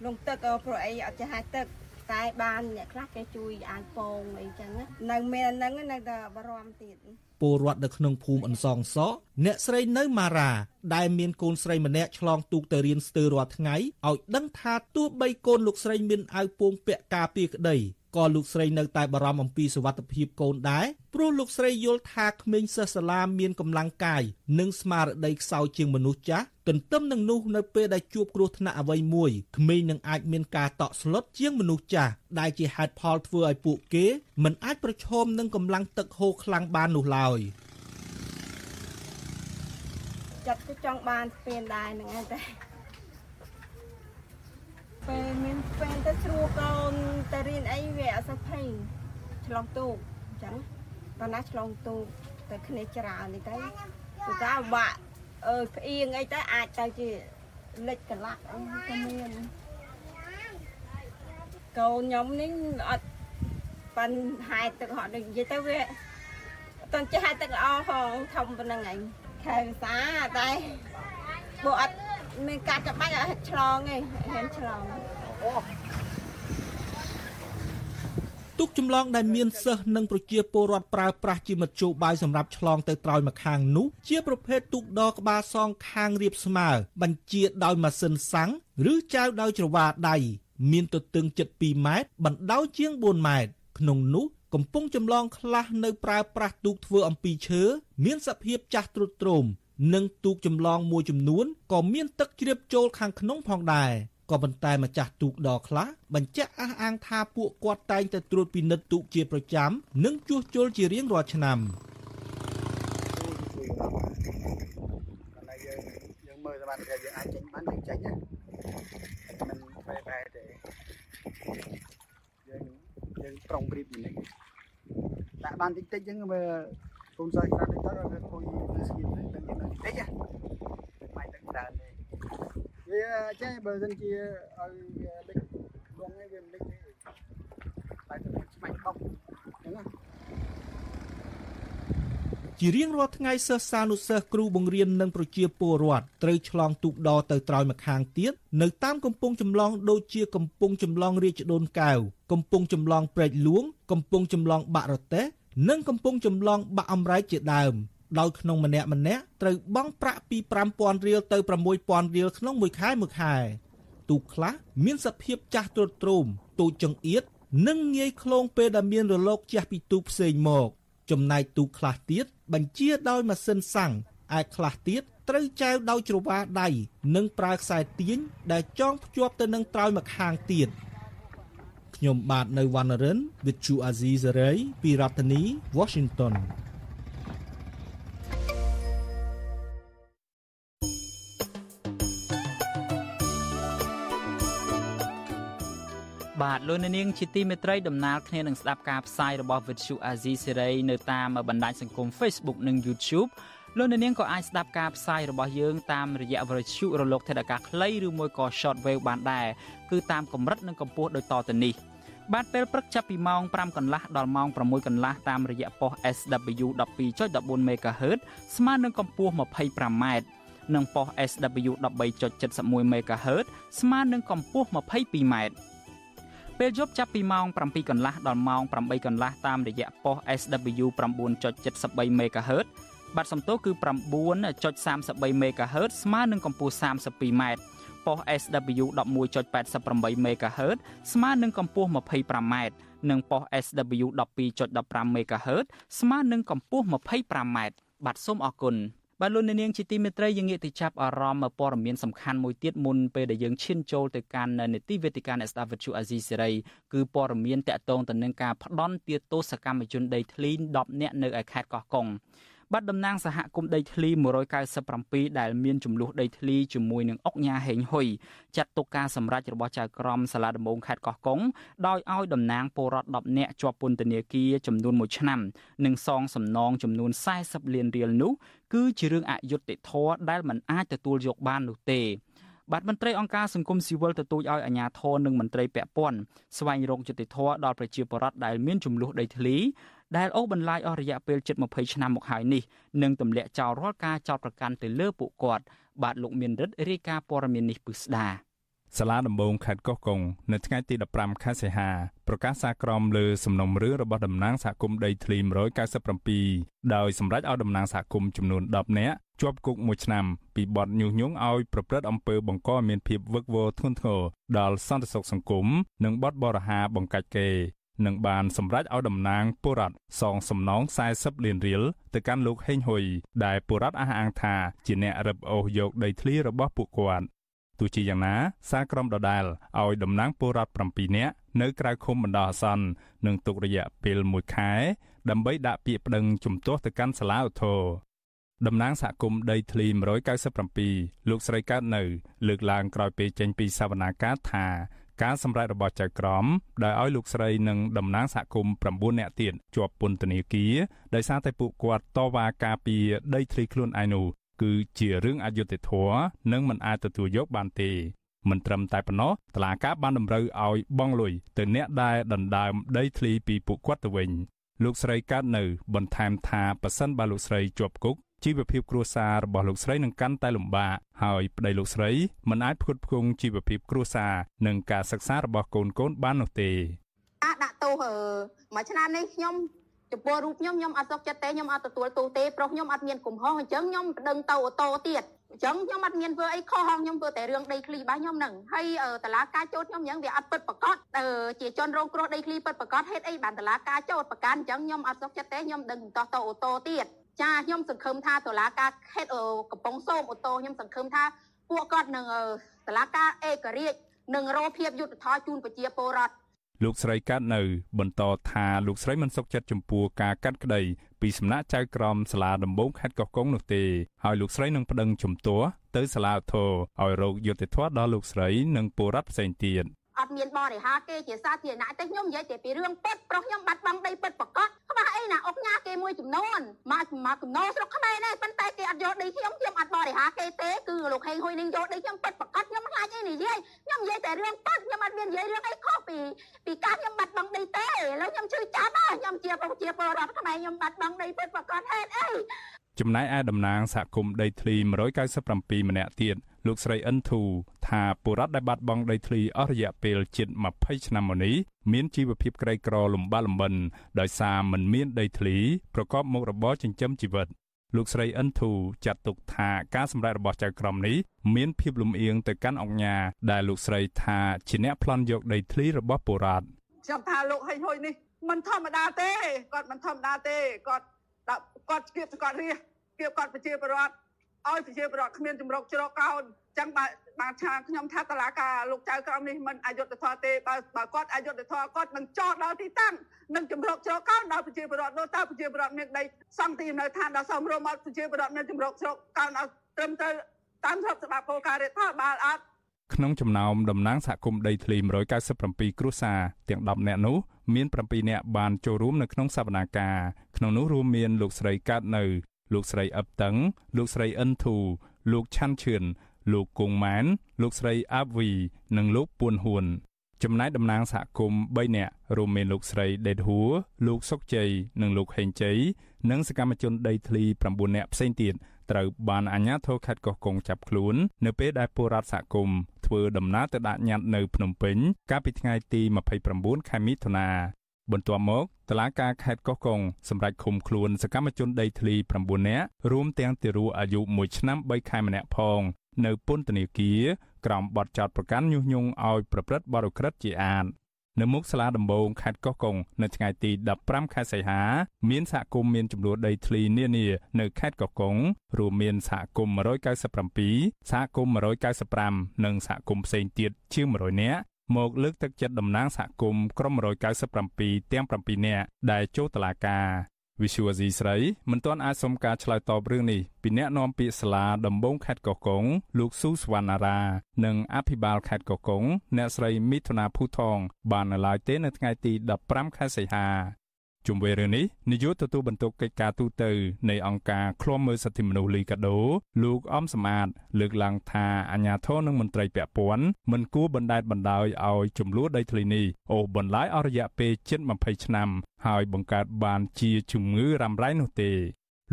លងទឹកព្រោះអីអត់ចេះហាទឹកតែបានអ្នកខ្លះគេជួយអានពងអីចឹងនៅមានហ្នឹងនៅតែបារម្ភទៀត ពលរដ្ឋនៅក្នុងភូមិអន្សងសក់អ្នកស្រីនៅម៉ារ៉ាដែលមានកូនស្រីម្នាក់ឆ្លងទូកទៅរៀនស្ទើររាល់ថ្ងៃឲ្យដឹងថាទោះបីកូនលោកស្រីមានអាវពោងពាក់ការពារក្តី ក៏លោកស្រីនៅតែបារម្ភអំពីសុវត្ថិភាពកូនដែរព្រោះលោកស្រីយល់ថាក្មេងសិស្សសាលាមានកម្លាំងកាយនិងស្មារតីខ្សោយជាងមនុស្សចាស់ទន្ទឹមនឹងនោះនៅពេលដែលជួបគ្រោះថ្នាក់អ្វីមួយក្មេងនឹងអាចមានការតក់ស្លុតជាងមនុស្សចាស់ដែលជាហេតុផលធ្វើឲ្យពួកគេមិនអាចប្រឈមនឹងកម្លាំងទឹកហូរខ្លាំងបាននោះឡើយចិត្តក៏ចង់បានស្ពានដែរហ្នឹងឯងតែ ពេលមានពេលទៅស្រួលកូនទៅរៀនអីវាអត់សូវភ័យឆ្លងទូកអញ្ចឹងប៉ុន្តែឆ្លងទូកទៅគ្នាច្រើននេះទៅគឺថាបាក់អើផ្អៀងអីទៅអាចទៅជាលិចកលាក់អីក៏មានកូនខ្ញុំនេះអត់ប៉ាន់ហែកទឹកហត់ដូចនិយាយទៅវាអត់ចេះហែកទឹកល្អហងធំប៉ុណ្្នឹងឯងខែភាសាតែពួកអត់ មានការចាប់បាច់អត់ឆ្លងទេហ៊ានឆ្លងទូកចម្លងដែលមានសិស្សនិងប្រជាពលរដ្ឋប្រើប្រាស់ជាមធ្យោបាយសម្រាប់ឆ្លងទៅត្រើយម្ខាងនោះជាប្រភេទទូកដក្បាលសងខាងរៀបស្មើ បញ្ជាដោយម៉ាស៊ីនសាំងឬចែវដោយច្រវាដៃមានទទឹង7.2ម៉ែត្របណ្ដោយជាង4ម៉ែត្រក្នុងនោះកំពុងចម្លងខ្លះនៅប្រើប្រាស់ទូកធ្វើអំពីឈើមានសភាពចាស់ទ្រុឌទ្រោម និងទូកចម្លងមួយចំនួនក៏មានទឹកជ្រាបចូលខាងក្នុងផងដែរក៏ប៉ុន្តែម្ចាស់ទូកដខ្លះបញ្ជាក់អះអាងថាពួកគាត់តែងតែត្រួតពិនិត្យទូកជាប្រចាំនិងជួសជុលជារៀងរាល់ឆ្នាំយើងយើងមើលសមត្ថភាពយើងអាចចេញបានយើងចេញណាមិនបែបបែទេយើងយើងប្រុងប្រៀបនេះដាក់បានតិចតិចហ្នឹងមើល កូនសិស្សខ្លះតិចទៅឲ្យគួយលើស្គីទៅតែយើងនៅតិចណាមិនទឹកច្រើនទេវាចេះបើមិនជាឲ្យលិចដងឯងវាមិនលិចទេតែទៅឆ្មាច់បោកអញ្ចឹងណាជារៀងរាល់ថ្ងៃសិស្សសានុសិស្សគ្រូបង្រៀននិងប្រជាពលរដ្ឋត្រូវឆ្លងទូកដទៅត្រើយម្ខាងទៀតនៅតាមកំពង់ចម្លងដូចជាកំពង់ចម្លងរាជដូនកែវកំពង់ចម្លងព្រែកលួងកំពង់ចម្លងបាក់រទេះ និងកំពង់ចម្លងបាក់អំរែកជាដើមដោយក្នុងម្នាក់ម្នាក់ត្រូវបង់ប្រាក់ពី5000រៀលទៅ6000រៀលក្នុងមួយខែមួយខែទូកខ្លះមានសភាពចាស់ទ្រុឌទ្រោមទូចចង្អៀតនិងងាយខ្លងពេលដែលមានរលកជះពីទូកផ្សេងមក ចំណែកទូកខ្លះទៀតបញ្ជាដោយម៉ាស៊ីនសាំងឯខ្លះទៀតត្រូវចែវដោយច្រវាដៃនិងប្រើខ្សែទាញដែលចងភ្ជាប់ទៅនឹងត្រើយម្ខាងទៀត ខ្ញុំបាទនៅវណ្ណរិន With Chu Azizi Saray ពីរដ្ឋធានី Washington បាទលោកនាងជាទីមេត្រីដំណើរគ្នានឹងស្ដាប់ការផ្សាយរបស់ Vuthu Azizi Serai នៅតាមបណ្ដាញសង្គម Facebook និង YouTube លោកនាងក៏អាចស្ដាប់ការផ្សាយរបស់យើងតាមរយៈវិទ្យុរលកថេដាកាខ្លីឬមួយក៏ Shortwave បានដែរគឺតាមកម្រិតនិងកម្ពស់ដូចតទៅនេះបាទពេលព្រឹកចាប់ពីម៉ោង5កន្លះដល់ម៉ោង6កន្លះតាមរយៈប៉ុស SW 12.14 MHz ស្មើនឹងកម្ពស់ 25m និងប៉ុស SW 13.71 MHz ស្មើនឹងកម្ពស់ 22m ពេលយប់ចាប់ពីម៉ោង7កន្លះដល់ម៉ោង8កន្លះតាមរយៈប៉ុស SW 9.73 MHz បាត់សំទោសគឺ9.33 MHz ស្មើនឹងកម្ពស់ 32m ប៉ុស SW 11.88 MHz ស្មើនឹងកម្ពស់ 25m និងប៉ុស SW 12.15 MHz ស្មើនឹងកម្ពស់ 25m បាទសូមអរគុណបាទលោកនាងជាទីមេត្រីយើងងាកទៅចាប់អារម្មណ៍ព័ត៌មានសំខាន់មួយទៀតមុនពេលដែលយើងឈានចូលទៅកាន់នីតិវេទិកាអ្នកស្ដាប់វិទ្យុអាស៊ីសេរីគឺព័ត៌មានតកតងទៅនឹងការផ្ដន់ទាទោសកម្មជនដីធ្លី10នាក់នៅឯខេត្តកោះកុង បាត់តំណាងសហគមន៍ដីធ្លី197ដែលមានចំនួនដីធ្លីជាមួយនឹងអុកញ៉ាហេងហ៊ុយចាត់ទុកការសម្រេចរបស់ចៅក្រមសាលាដំបងខេត្តកោះកុងដោយឲ្យតំណាងពលរដ្ឋ10នាក់ជាប់ពន្ធនាគារចំនួន1ឆ្នាំនិងសងសំណងចំនួន40លានរៀលនោះគឺជារឿងអយុត្តិធម៌ដែលមិនអាចទទួលយកបាននោះទេបាទមន្ត្រីអង្គការសង្គមស៊ីវិលទទូចឲ្យអាជ្ញាធរនិងមន្ត្រីពាក់ព័ន្ធស្វែងរកយុត្តិធម៌ដល់ប្រជាពលរដ្ឋដែលមានចំនួនដីធ្លី ដែលអូសបន្លាយអស់រយៈពេលជិត20ឆ្នាំមកហើយនេះនឹងទម្លាក់ចោលរាល់ការចោទប្រកាន់ទៅលើពួកគាត់បាទលោកមានរិទ្ធរាយការណ៍ព័ត៌មាននេះពិស្ដាសាលាដំបងខេត្តកោះកុងនៅថ្ងៃទី15ខែសីហាប្រកាសសារក្រមលើសំណុំរឿងរបស់តំណាងសហគមន៍ដីធ្លី197ដោយសម្រេចឲ្យតំណាងសហគមន៍ចំនួន10នាក់ជាប់គុក1ឆ្នាំពីបទញុះញង់ឲ្យប្រព្រឹត្តអំពើបង្កឲ្យមានភាពវឹកវរធ្ងន់ធ្ងរដល់សន្តិសុខសង្គមនិងបទបរិហាបង្កាច់គេ នឹងបានសម្រេចឲ្យតំណាងបុរដ្ឋសងសំណង40លានរៀលទៅកាន់លោកហេងហ៊ុយដែលបុរដ្ឋអះអាងថាជាអ្នករឹបអូសយកដីធ្លីរបស់ពួកគាត់ទោះជាយ៉ាងណា សារក្រមដដែលឲ្យតំណាងពលរដ្ឋ7នាក់នៅក្រៅឃុំបណ្ដោះអាសន្ននឹងទុករយៈពេល1ខែ ដើម្បីដាក់ពាក្យប្តឹងជំទាស់ទៅកាន់សាលាឧទ្ធរតំណាងសហគមន៍ដីធ្លី197លោកស្រីកើតនៅ លើកឡើងក្រោយពេលចេញពីសវនាការថា ការសម្រេចរបស់ចៅក្រមដែលឲ្យលោកស្រីនិងតំណាងសហគមន៍9នាក់ទៀតជាប់ពន្ធនាគារដោយសារតែពួកគាត់តវ៉ាការពារដីធ្លីខ្លួនឯងនោះគឺជារឿងអយុត្តិធម៌និងមិនអាចទទួលយកបានទេមិនត្រឹមតែប៉ុណ្ណោះតឡាការបានតម្រូវឲ្យបង់លុយទៅអ្នកដែលដណ្ដើមដីធ្លីពីពួកគាត់ទៅវិញលោកស្រីកើតនៅបន្ថែមថាប៉ះសិនបើលោកស្រីជាប់គុក ជីវភាពគ្រួសាររបស់លោកស្រីនឹងកាន់តែលំបាកហើយប្តីលោកស្រីមិនអាចផ្គត់ផ្គង់ជីវភាពគ្រួសារនិងការសិក្សារបស់កូនកូនបាននោះទេការដាក់ទោសមួយឆ្នាំនេះខ្ញុំចំពោះរូបខ្ញុំខ្ញុំអត់សុខចិត្តទេខ្ញុំអត់ទទួលទោសទេប្រុសខ្ញុំអត់មានកំហុសអញ្ចឹងខ្ញុំប្តឹងទៅអូតូទៀតអញ្ចឹងខ្ញុំអត់មានធ្វើអីខុសហងខ្ញុំធ្វើតែរឿងដីធ្លីរបស់ខ្ញុំហ្នឹងហើយតឡាការចោតខ្ញុំអញ្ចឹងវាអត់ពិតប្រកបជាជនរងគ្រោះដីធ្លីពិតប្រកបហេតុអីបានតឡាការចោតប្រកាន់អញ្ចឹងខ្ញុំអត់សុខចិត្តទេខ្ញុំដឹងតោះទៅអូតូទៀត ចាខ្ញុំសង្ឃឹមថាតុលាការខេត្តកំពង់សោមអូតូខ្ញុំសង្ឃឹមថាពួកគាត់នឹងតុលាការឯករាជ្យនឹងរកភាពយុត្តិធម៌ជូនប្រជាពលរដ្ឋលោកស្រីកាត់នៅ បន្តថាលោកស្រីមិនសុខចិត្តចំពោះការកាត់ក្តីពីសំណាក់ចៅក្រមសាលាដំបងខេត្តកោះកុងនោះទេហើយលោកស្រីនឹងប្តឹងជំទាស់ទៅសាលាធរឲ្យរកយុត្តិធម៌ដល់លោកស្រីនិងពលរដ្ឋផ្សេងទៀត អត់មានបរិហាគេជាសាធារណៈទេខ្ញុំនិយាយតែពីរឿងពិតប្រុសខ្ញុំបាត់បង់ដីពិតប្រកបខ្វះអីណាអុកញ៉ាគេមួយចំនួនមកមកកំណោស្រុកខ្មែរនេះប៉ុន្តែគេអត់យកដីខ្ញុំខ្ញុំអត់បរិហាគេទេគឺលោកហេងហ៊ុយនឹងយកដីខ្ញុំពិតប្រកបខ្ញុំមិនខ្លាចអីនិយាយខ្ញុំនិយាយតែរឿងពិតខ្ញុំអត់មាននិយាយរឿងអីខុសពីពីការខ្ញុំបាត់បង់ដីទេឥឡូវខ្ញុំជឿចាប់ខ្ញុំជាប្រជាពលរដ្ឋខ្មែរខ្ញុំបាត់បង់ដីពិតប្រកបហេតុអី ចំណែកឯតំណាងសហគមន៍ដីធ្លី197ម្នាក់ទៀតលោកស្រីអិនធូថាបុរដ្ឋដែលបាត់បង់ដីធ្លីអស់រយៈពេលជិត20ឆ្នាំមកនេះមានជីវភាពក្រីក្រលំបាកលំបិនដោយសារមិនមានដីធ្លីប្រកបមុខរបរចិញ្ចឹមជីវិតលោកស្រីអិនធូចាត់ទុកថាការសម្ដែងរបស់ចៅក្រមនេះមានភាពលំអៀងទៅកាន់អង្គការដែលលោកស្រីថាជាអ្នកប្លន់យកដីធ្លីរបស់បុរដ្ឋខ្ញុំថាលោកហិញហុយនេះមិនធម្មតាទេគាត់មិនធម្មតាទេគាត់ គាត់គៀបគាត់រៀសគៀបគាត់ប្រជាពលរដ្ឋឲ្យប្រជាពលរដ្ឋគ្មានជំរកជ្រកកោនចឹងបាទបាទឆាខ្ញុំថាតឡាការលោកចៅក្រមនេះមិនអយុត្តិធម៌ទេបើបើគាត់អយុត្តិធម៌គាត់នឹងចោទដល់ទីតាំងនឹងជំរកជ្រកកោនដល់ប្រជាពលរដ្ឋនោះតើប្រជាពលរដ្ឋមានដីសង់ទីនៅឋានដល់សមរម្យមកប្រជាពលរដ្ឋមានជំរកជ្រកកោនឲ្យត្រឹមត្រូវតាមស្របច្បាប់គោលការណ៍រដ្ឋាភិបាលអត់ក្នុងចំណោមតំណាងសហគមន៍ដីធ្លី197គ្រួសារទាំង10នាក់នោះ មាន7នាក់បានចូលរួមនៅក្នុងសវនាការក្នុងនោះរួមមានលោកស្រីកើតនៅ លោកស្រីអឹបតឹងលោកស្រីអិនធូលោកឆាន់ឈឿនលោកគង់ម៉ែនលោកស្រីអាប់វីនិងលោកពួនហួនចំណែកតំណាងសហគមន៍3នាក់រួមមានលោកស្រីដេតហួរលោកសុកជ័យនិងលោកហេងជ័យនិងសកម្មជនដីធ្លី9នាក់ផ្សេងទៀតត្រូវបានអាជ្ញាធរខេត្តកោះកុងចាប់ខ្លួន នៅពេលដែលពលរដ្ឋសហគមន៍ ធ្វើដំណើរទៅដាក់ញត្តិនៅភ្នំពេញ កាលពីថ្ងៃទី29ខែមិថុនាបន្ទាប់មកតឡាការខេត្តកោះកុងសម្រាប់ឃុំខ្លួនសកម្មជនដីធ្លី9នាក់រួមទាំងទារកអាយុ1ឆ្នាំ3ខែម្នាក់ផង នៅពន្ធនាគារក្រោមបទចោទប្រកាន់ញុះញង់ឲ្យប្រព្រឹត្តបទឧក្រិដ្ឋជាអាត នៅមុខសាលាដំបងខេត្តកោះកុងនៅថ្ងៃទី15ខែសីហា មានសហគមន៍មានចំនួនដីធ្លីនានានៅខេត្តកោះកុងរួមមានសហគមន៍197សហគមន៍195និងសហគមន៍ផ្សេងទៀតជាង100នាក់មកលើកទឹកចិត្តតំណាងសហគមន៍ក្រុម197ទាំង7នាក់ដែលចូលតុលាការ វិសុវស៊ីស្រីមិនទាន់អាចសុំការឆ្លើយតបរឿងនេះពីអ្នកនាំពាក្យសាលាដំបងខេត្តកោះកុងលោកស៊ូសវណ្ណារានិងអភិបាលខេត្តកោះកុងអ្នកស្រីមិថុនាភូថងបាននៅឡើយទេនៅថ្ងៃទី15ខែសីហា ជុំវិញរឿងនេះនាយកទទួលបន្ទុកកិច្ចការទូតនៃអង្គការឃ្លាំមើលសិទ្ធិមនុស្សលីកាដូលោកអំសមាត លើកឡើងថាអាញាធរនិងមន្ត្រីពាក់ព័ន្ធមិនគួរបណ្តែតបណ្តោយឲ្យចំនួនដីធ្លីនេះអូសបន្លាយអស់រយៈពេលជិត20ឆ្នាំហើយបង្កើតបានជាជំងឺរ៉ាំរ៉ៃនោះទេ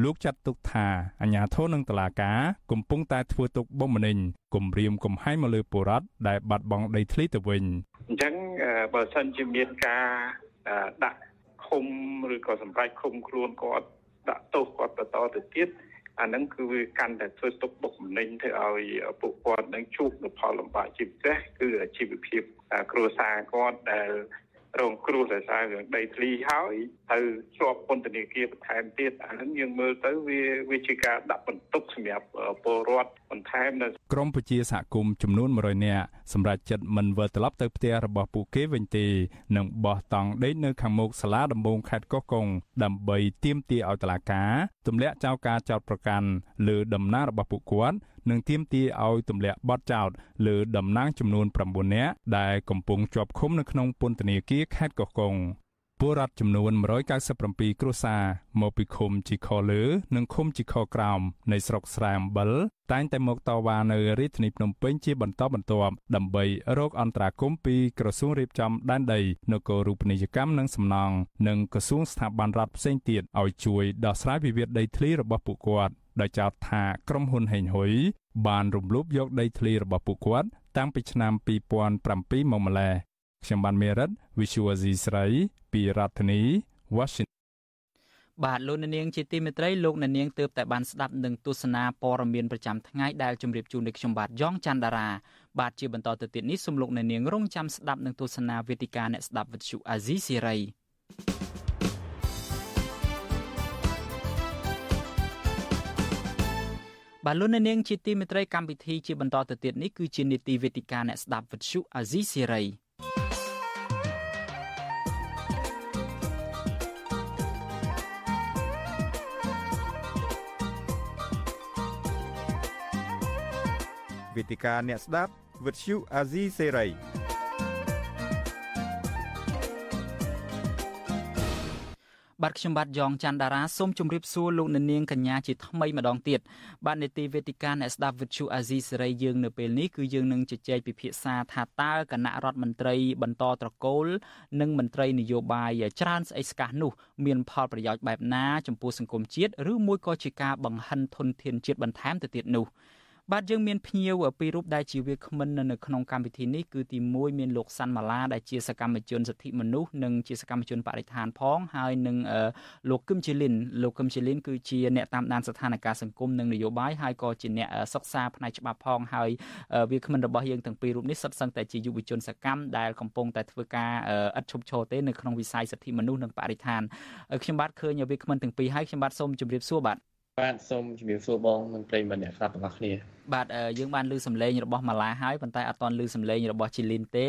លោកចាត់ទុកថាអាញាធរនិងតឡាការកំពុងតែធ្វើទុកបុកម្នេញគំរាមកំហែងមកលើពលរដ្ឋដែលបាត់បង់ដីធ្លីទៅវិញអញ្ចឹងបើសិនជាមានការដាក់ ឃុំឬក៏សម្រាប់ឃុំខ្លួនគាត់ដាក់ទោសគាត់បន្តទៅទៀតអាហ្នឹងគឺវាកាន់តែធ្វើទុកបុកម្នេញធ្វើឲ្យពួកគាត់នឹងជួបនូវផលលំបាកជាពិសេសគឺជីវភាពគ្រួសារគាត់ដែល រងគ្រោះដោយសាររឿងដីធ្លីហើយទៅជាប់ពន្ធនាគារបន្ថែមទៀតអាហ្នឹងយើងមើលទៅវាវាជាការដាក់បន្ទុកសម្រាប់ពលរដ្ឋបន្ថែមនៅក្រមប្រជាសហគមន៍ចំនួន100នាក់សម្រាប់ចិត្តមិនវិលត្រឡប់ទៅផ្ទះរបស់ពួកគេវិញទេនិងបោះតង់ដេកនៅខាងមុខសាលាដំបងខេត្តកោះកុងដើម្បីទាមទារឲ្យតុលាការទម្លាក់ចោលការចោទប្រកាន់លើដំណើររបស់ពួកគាត់ និងទាមទារឲ្យទម្លាក់បទចោទលើតំណាងចំនួន9នាក់ដែលកំពុងជាប់ឃុំនៅក្នុងពន្ធនាគារខេត្តកោះកុងពលរដ្ឋចំនួន197គ្រួសារមកពីឃុំជីខលើ និងឃុំជីខក្រោមនៃស្រុកស្រែអំបិលតែងតែមកតវ៉ានៅរាជធានីភ្នំពេញជាបន្តបន្ទាប់ដើម្បីរកអន្តរាគមន៍ពីក្រសួងរៀបចំដែនដីនគររូបនីយកម្មនិងសំណង់និងក្រសួងស្ថាប័នរដ្ឋផ្សេងទៀតឲ្យជួយដោះស្រាយវិវាទដីធ្លីរបស់ពួកគាត់ ដោយចោទថាក្រុមហ៊ុនហេងហ៊ុយបានរំលោភយកដីធ្លីរបស់ពួកគាត់តាំងពីឆ្នាំ2007មកម្ល៉េះខ្ញុំបានមេរិត Visual Asia ស្រីពីរដ្ឋធានី Washington បាទលោកនាងជាទីមេត្រីលោកនាងទើបតែបានស្ដាប់នឹងទស្សនាព័ត៌មានប្រចាំថ្ងៃដែលជម្រាបជូនដល់ខ្ញុំបាទយ៉ងច័ន្ទដារាបាទជាបន្តទៅទៀតនេះសូមលោកនាងរងចាំស្ដាប់នឹងទស្សនាវេទិកាអ្នកស្ដាប់វិទ្យុអាស៊ីសេរី បាទលោកនាងជាទីមេត្រីកម្មវិធីជាបន្តទៅទៀតនេះគឺជានីតិវេទិកាអ្នកស្ដាប់វិទ្យុអាស៊ីសេរីវេទិកាអ្នកស្ដាប់វិទ្យុអាស៊ីសេរី បាទខ្ញុំបាទយ៉ងច័ន្ទដារាសូមជម្រាបសួរលោកអ្នកនាងកញ្ញាជាថ្មីម្ដងទៀតបាទនេតិវេទិកាអ្នកស្ដាប់វិទ្យុអាស៊ីសេរីយើងនៅពេលនេះគឺយើងនឹងជជែកពិភាក្សាថាតើគណៈរដ្ឋមន្ត្រីបន្តត្រកូល និងមន្ត្រីនយោបាយច្រើនស្អីស្កះនោះមានផលប្រយោជន៍បែបណាចំពោះសង្គមជាតិឬមួយក៏ជាការបង្ហិនធនធានជាតិបន្ថែមទៅទៀតនោះ បាទយើងមានភ្ញៀវពីររូបដែលជាវាគ្មិននៅក្នុងកម្មវិធីនេះគឺទី1មានលោកសាន់ម៉ាឡាដែលជាសកម្មជនសិទ្ធិមនុស្សនិងជាសកម្មជនបរិស្ថានផងហើយនឹងលោកគឹមជីលីនលោកគឹមជីលីនគឺជាអ្នកតាមដានស្ថានភាពសង្គមនិងនយោបាយហើយក៏ជាអ្នកសិក្សាផ្នែកច្បាប់ផងហើយវាគ្មិនរបស់យើងទាំងពីររូបនេះសុទ្ធសឹងតែជាយុវជនសកម្មដែលកំពុងតែធ្វើការឥតឈប់ឈរទេនៅក្នុងវិស័យសិទ្ធិមនុស្សនិងបរិស្ថានខ្ញុំបាទឃើញវាគ្មិនទាំងពីរហើយខ្ញុំបាទសូមជម្រាបសួរបាទ បាទសូមជំរាបសួរបងនិងប្រិយមិត្តអ្នកស្ដាប់ទាំងអស់គ្នាបាទយើងបានឮសំឡេងរបស់ម៉ាឡាហើយប៉ុន្តែអត់ទាន់ឮសំឡេងរបស់ជីលីនទេ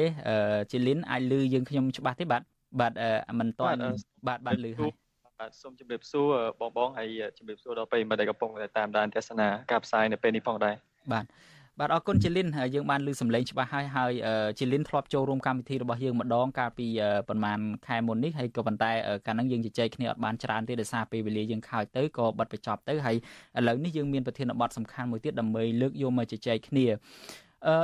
ជីលីនអាចឮយើងខ្ញុំច្បាស់ទេបាទបាទមិនទាន់បាទបាទឮហើយបាទសូមជម្រាបសួរបងបងហើយជម្រាបសួរដល់ប្រិយមិត្តដែលកំពុងតែតាមដានទស្សនាការផ្សាយនៅពេលនេះផងដែរបាទ បាទអរគុណជាលិនយើងបានលើសម្លេងច្បាស់ហើយហើយជាលិនធ្លាប់ចូលរួមកម្មវិធីរបស់យើងម្ដងកាលពីប្រហែលខែមុននេះហើយក៏ប៉ុន្តែកាលហ្នឹងយើងជជែកគ្នាអត់បានច្រើនទេដោយសារពេលវេលាយើងខើចទៅក៏បិទបញ្ចប់ទៅហើយឥឡូវនេះយើងមានប្រធានបទសំខាន់មួយទៀតដើម្បីលើកយកមកជជែកគ្នា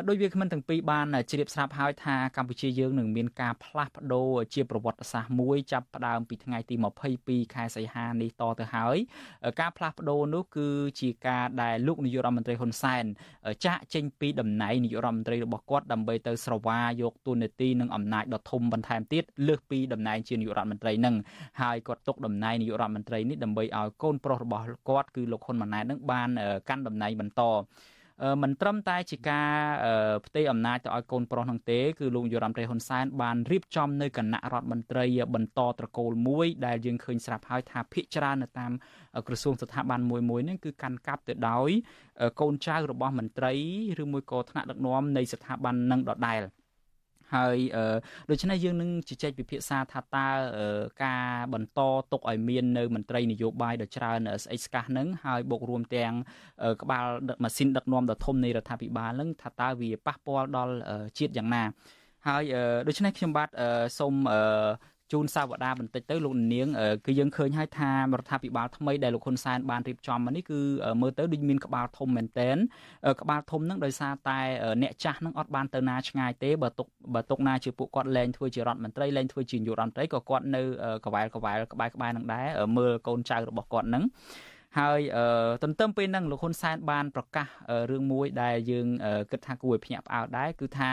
ដោយវាគ្មិនទាំងពីរបានជ្រាបស្រាប់ហើយថាកម្ពុជាយើងនឹងមានការផ្លាស់ប្ដូរជាប្រវត្តិសាស្ត្រមួយចាប់ផ្ដើមពីថ្ងៃទី22ខែសីហានេះតទៅហើយការផ្លាស់ប្ដូរនោះគឺជាការដែលលោកនាយករដ្ឋមន្ត្រីហ៊ុនសែនចាក់ចេញពីតំណែងនាយករដ្ឋមន្ត្រីរបស់គាត់ដើម្បីទៅស្រវាយកទូនាទីនិងអំណាចដ៏ធំបន្ថែមទៀតលើសពីតំណែងជានាយករដ្ឋមន្ត្រីនឹងហើយគាត់ទុកតំណែងនាយករដ្ឋមន្ត្រីនេះដើម្បីឲ្យកូនប្រុសរបស់គាត់គឺលោកហ៊ុនម៉ាណែតនឹងបានកាន់តំណែងបន្ត មិនត្រឹមតែជាការផ្ទេរអំណាចទៅឲ្យកូនប្រុសនោះទេគឺលោកយុរ៉ាំត្រីហ៊ុនសែនបានរៀបចំនៅគណៈរដ្ឋមន្ត្រីបន្តត្រកូលមួយដែលយើងឃើញស្រាប់ហើយថាភិកច្រើននៅតាមក្រសួងស្ថាប័នមួយមួយហ្នឹងគឺកាន់កាប់ទៅដោយកូនចៅរបស់មន្ត្រីឬមួយក៏ថ្នាក់ដឹកនាំនៃស្ថាប័ននឹងដដែល ហើយដូច្នេះយើងនឹងជជែកពិភាក្សាថាតើការបន្តទុកឲ្យមាននៅមន្ត្រីនយោបាយដ៏ច្រើនស្អិចស្កះនឹងហើយបូករួមទាំងក្បាលម៉ាស៊ីនដឹកនាំដ៏ធំនៃរដ្ឋាភិបាលនឹងថាតើវាប៉ះពាល់ដល់ជាតិយ៉ាងណាហើយដូច្នេះខ្ញុំបាទសូម ជូនសាវតាបន្តិចទៅលោកនាងគឺយើងឃើញហើយថារដ្ឋាភិបាលថ្មីដែលលោកហ៊ុនសែនបានរៀបចំមកនេះគឺមើលទៅដូចមានក្បាលធំមែនតែនក្បាលធំហ្នឹងដោយសារតែអ្នកចាស់ហ្នឹងអត់បានទៅណាឆ្ងាយទេបើទុកបើទុកណាជាពួកគាត់លែងធ្វើជារដ្ឋមន្ត្រីលែងធ្វើជានាយករដ្ឋមន្ត្រីក៏គាត់នៅកវ៉ែលកវ៉ែលក្បែរក្បែរហ្នឹងដែរមើលកូនចៅរបស់គាត់ហ្នឹង ហើយទន្ទឹមពេលហ្នឹងលោកហ៊ុនសែនបានប្រកាសរឿងមួយដែលយើងគិតថាគួរឲ្យភ្ញាក់ផ្អើលដែរគឺថា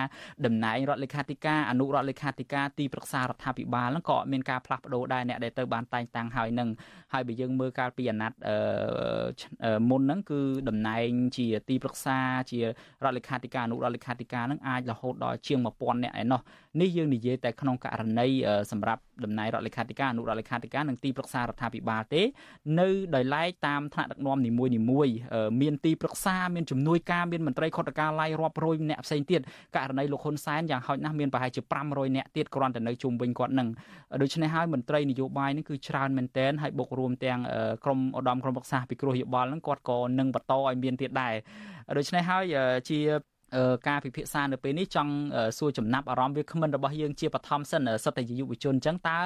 តំណែងរដ្ឋលេខាធិការអនុរដ្ឋលេខាធិការទីប្រឹក្សារដ្ឋាភិបាលហ្នឹងក៏មានការផ្លាស់ប្ដូរដែរអ្នកដែលទៅបានតែងតាំងហើយនឹងហើយបើយើងមើលកាលពីអាណត្តិមុនហ្នឹងគឺតំណែងជាទីប្រឹក្សាជារដ្ឋលេខាធិការអនុរដ្ឋលេខាធិការហ្នឹងអាចរហូតដល់ជាង1000នាក់ឯណោះនេះយើងនិយាយតែក្នុងករណីសម្រាប់តំណែងរដ្ឋលេខាធិការអនុរដ្ឋលេខាធិការនិងទីប្រឹក្សារដ្ឋាភិបាលទេ នៅដោយឡែកតាមថ្នាក់ដឹកនាំនីមួយនីមួយមានទីប្រឹក្សាមានជំនួយការមានមន្ត្រីខុទ្ទការឡាយរាប់រយអ្នកផ្សេងទៀតករណីលោកហ៊ុនសែនយ៉ាងហោចណាស់មានប្រហែលជា500អ្នកទៀតគ្រាន់តែនៅជុំវិញគាត់នឹងដូច្នេះហើយមន្ត្រីនយោបាយនេះគឺច្រើនមែនទែនហើយបុករួមទាំងក្រមឧត្តមក្រុមប្រឹក្សាពិគ្រោះយោបល់នឹងគាត់ក៏នឹងបន្តឲ្យមានទៀតដែរដូច្នេះហើយជា ការពិភាក្សានៅពេលនេះចង់សួរចំណាប់អារម្មណ៍វាគ្មិនរបស់យើងជាបឋមសិនសិតតែយុវជនអញ្ចឹងតើ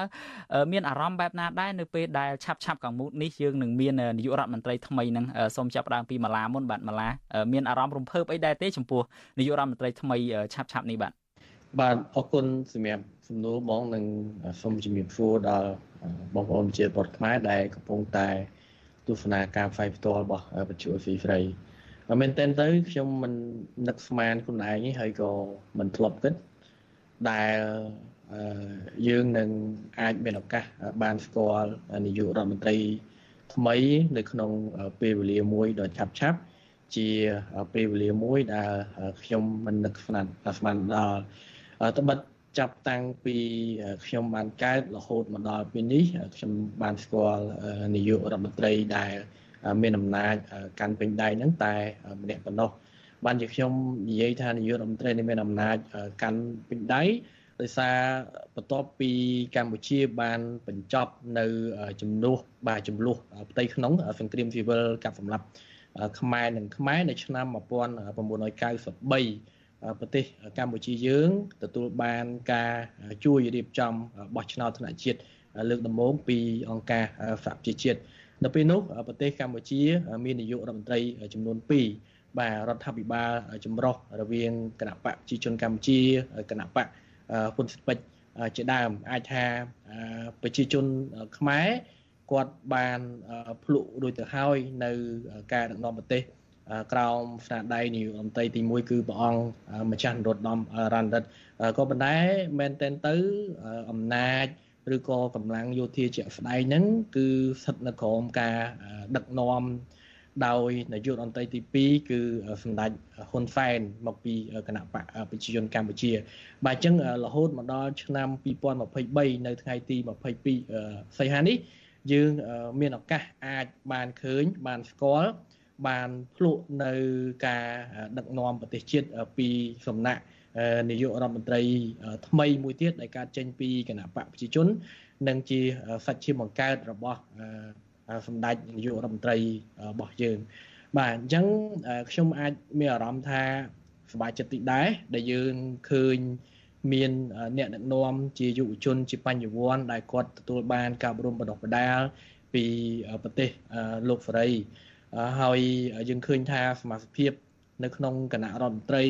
មានអារម្មណ៍បែបណាដែរនៅពេលដែលឆាប់ឆាប់កងមុខនេះយើងនឹងមាននាយករដ្ឋមន្ត្រីថ្មីនឹងសូមចាប់ផ្ដើមពីម៉ាឡាមុនបាទម៉ាឡាមានអារម្មណ៍រំភើបអីដែរទេចំពោះនាយករដ្ឋមន្ត្រីថ្មីឆាប់ឆាប់នេះបាទបាទអរគុណសម្រាប់សំណួរបងនិងសូមជំរាបសួរដល់បងប្អូនជាពលរដ្ឋខ្មែរដែលកំពុងតែទស្សនាការផ្សាយផ្ទាល់របស់បច្ចុប្បន្នហ្វីហ្វ្រៃ មែនតើទៅខ្ញុំមិននឹកស្មានខ្លួនឯងហើយក៏មិនធ្លាប់គិតដែលយើងនឹងអាចមានឱកាសបានស្គាល់នាយករដ្ឋមន្ត្រីថ្មីនៅក្នុងពេលវេលាមួយដ៏ឆាប់ឆាប់ជាពេលវេលាមួយដែលខ្ញុំមិននឹកស្មានស្មានដល់ត្បិតចាប់តាំងពីខ្ញុំបានកើតរហូតមកដល់ពេលនេះខ្ញុំបានស្គាល់នាយករដ្ឋមន្ត្រីដែល មានអំណាចកាន់ពេញដៃហ្នឹងតែម្នាក់ប៉ុណ្ណោះបានជាខ្ញុំនិយាយថានាយករដ្ឋមន្ត្រីមានអំណាចកាន់ពេញដៃដោយសារបន្ទាប់ពីកម្ពុជាបានបញ្ចប់នៅចំនួនបាទចំនួនផ្ទៃក្នុង សង្គ្រាមស៊ីវិលកាប់សម្លាប់ខ្មែរនិងខ្មែរនៅឆ្នាំ1993ប្រទេសកម្ពុជាយើងទទួលបានការជួយរៀបចំបោះឆ្នោតថ្នាក់ជាតិលើកដំបូងពីអង្គការសហប្រជាជាតិ នៅពេលនោះប្រទេសកម្ពុជា មាននាយករដ្ឋមន្ត្រីចំនួន2បាទរដ្ឋាភិបាលចម្រុះរវាងគណៈបកប្រជាជនកម្ពុជាគណៈបកហ៊ុនស៊ិនពេជ្រជាដើមអាចថាប្រជាជនខ្មែរគាត់បានភ្លុករួចទៅហើយនៅការដឹកនាំប្រទេសក្រោមស្នាដៃនាយករដ្ឋមន្ត្រីទី1គឺព្រះអង្គម្ចាស់នរោត្តមរណរដ្ឋក៏ប៉ុន្តែមែនតែនទៅអំណាច ឬក៏កម្លាំងយោធាជាក់ស្ដែងហ្នឹងគឺស្ថិតនៅក្រោមការដឹកនាំដោយនាយករដ្ឋមន្ត្រីទី2គឺសម្ដេចហ៊ុនសែនមកពីគណៈបកប្រជាជនកម្ពុជា បាទអញ្ចឹងរហូតមកដល់ឆ្នាំ2023នៅថ្ងៃទី22សីហានេះយើងមានឱកាសអាចបានឃើញបានស្គាល់បានភ្លក់នៅការដឹកនាំប្រទេសជាតិពីសំណាក់ នាយករដ្ឋមន្ត្រីថ្មីមួយទៀតដែលកើតចេញពីគណៈបកប្រជាជន និងជាសាច់ឈាមបង្កើតរបស់សម្ដេចនាយករដ្ឋមន្ត្រីរបស់យើង បាទអញ្ចឹងខ្ញុំអាចមានអារម្មណ៍ថាសប្បាយចិត្តតិចដែរដែលយើងឃើញមានអ្នកដឹកនាំជាយុវជនជាបញ្ញវន្តដែលគាត់ទទួលបានការអប់រំបណ្ដុះបណ្ដាលពីប្រទេសលោកសេរីហើយយើងឃើញថាសមាជិកភាព នៅក្នុងគណៈរដ្ឋមន្ត្រី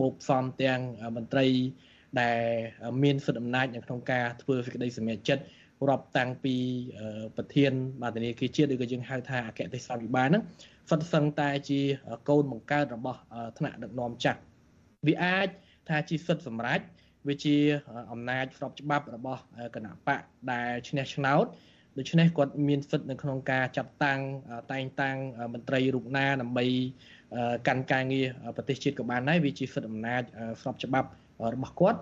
បូកផ្សំទាំងមន្ត្រីដែលមានសិទ្ធិអំណាចនៅក្នុងការធ្វើសេចក្តីសម្រេចចិត្តរាប់តាំងពីប្រធានបាទនាគារជាតិឬក៏យើងហៅថាអគ្គទេសវិបាលហ្នឹងសុទ្ធសឹងតែជាកូនបង្កើតរបស់ថ្នាក់ដឹកនាំចាស់វាអាចថាជាសិទ្ធិសម្រេចវាជាអំណាចស្របច្បាប់របស់គណៈបកដែលឈ្នះឆ្នោតដូច្នេះគាត់មានសិទ្ធិនៅក្នុងការចាត់តាំងតែងតាំងមន្ត្រីរូបណាដើម្បី កាន់ការងារប្រទេសជាតិក៏បានដែរវាជាសិទ្ធិអំណាចស្របច្បាប់របស់គាត់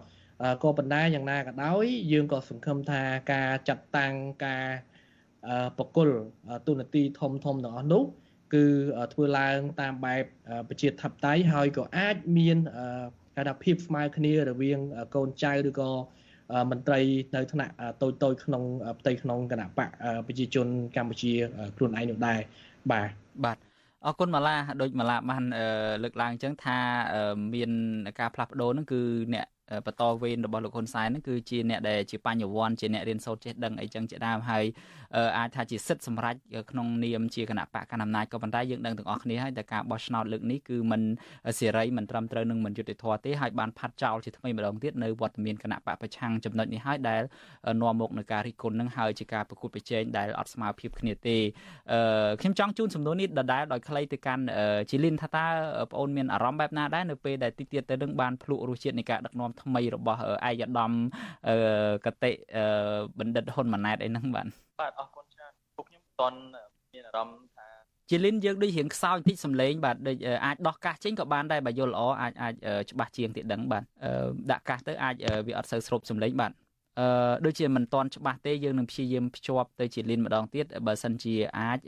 ក៏ប៉ុន្តែយ៉ាងណាក៏ដោយយើងក៏សង្ឃឹមថាការចាត់តាំងការប្រគល់ទូនាទីធំធំទាំងអស់នោះគឺធ្វើឡើងតាមបែបប្រជាធិបតេយ្យហើយក៏អាចមានគេថាភាពស្មើគ្នារវាងកូនចៅឬក៏មន្ត្រីនៅថ្នាក់តូចតូចក្នុងផ្ទៃក្នុងគណៈបកប្រជាជនកម្ពុជាខ្លួនឯងនោះដែរបាទបាទ អរគុណម៉ាឡាដូចម៉ាឡាបានលើកឡើងអញ្ចឹងថាមានការផ្លាស់ប្ដូរហ្នឹងគឺអ្នក បន្តវេនរបស់លោកហ៊ុនសែនហ្នឹងគឺជាអ្នកដែលជាបញ្ញវន្តជាអ្នករៀនសូត្រចេះដឹងអីចឹងជាដើមហើយអាចថាជាសិទ្ធិសម្រេចក្នុងនាមជាគណៈបកកណ្ដាលអំណាចក៏ប៉ុន្តែយើងដឹងទាំងអស់គ្នាហើយតែការបោះឆ្នោតលើកនេះគឺมันសេរីមិនត្រឹមត្រូវនឹងមិនយុត្តិធម៌ទេហើយបានផាត់ចោលជាថ្មីម្ដងទៀតនៅវត្តមានគណៈបកប្រឆាំងចំណុចនេះហើយដែលនាំមកនឹងការរិះគន់នឹងហើយជាការប្រកួតប្រជែងដែលអត់ស្មើភាពគ្នាទេខ្ញុំចង់ជូនសំណួរនេះដដែលដោយខ្លីទៅកាន់ជីលីនថាតើបងអូនមានអារម្មណ៍បែបណាដែរនៅពេលដែលតិចទៀតទៅនឹងបានភ្លក់រសជាតិនៃការដឹកនាំថ្មីរបស់ឯកឧត្តមកតិបណ្ឌិតហ៊ុនម៉ាណែតអីហ្នឹងបាទបាទអរគុណច្រើនពួកខ្ញុំមិនតន់មានអារម្មណ៍ថាជាលិនយើងដូចរៀងខ្សោយបន្តិចសំឡេងបាទដូចអាចដោះកាសចេញក៏បានដែរបើយល់ល្អអាចអាចច្បាស់ជាងទៀតដឹងបាទដាក់កាសទៅអាចវាអត់សូវស្រូបសំឡេងបាទ អឺដូចជាមិនតន់ច្បាស់ទេយើងនឹងព្យាយាមភ្ជាប់ទៅជាលិនម្ដងទៀតបើសិនជាអាច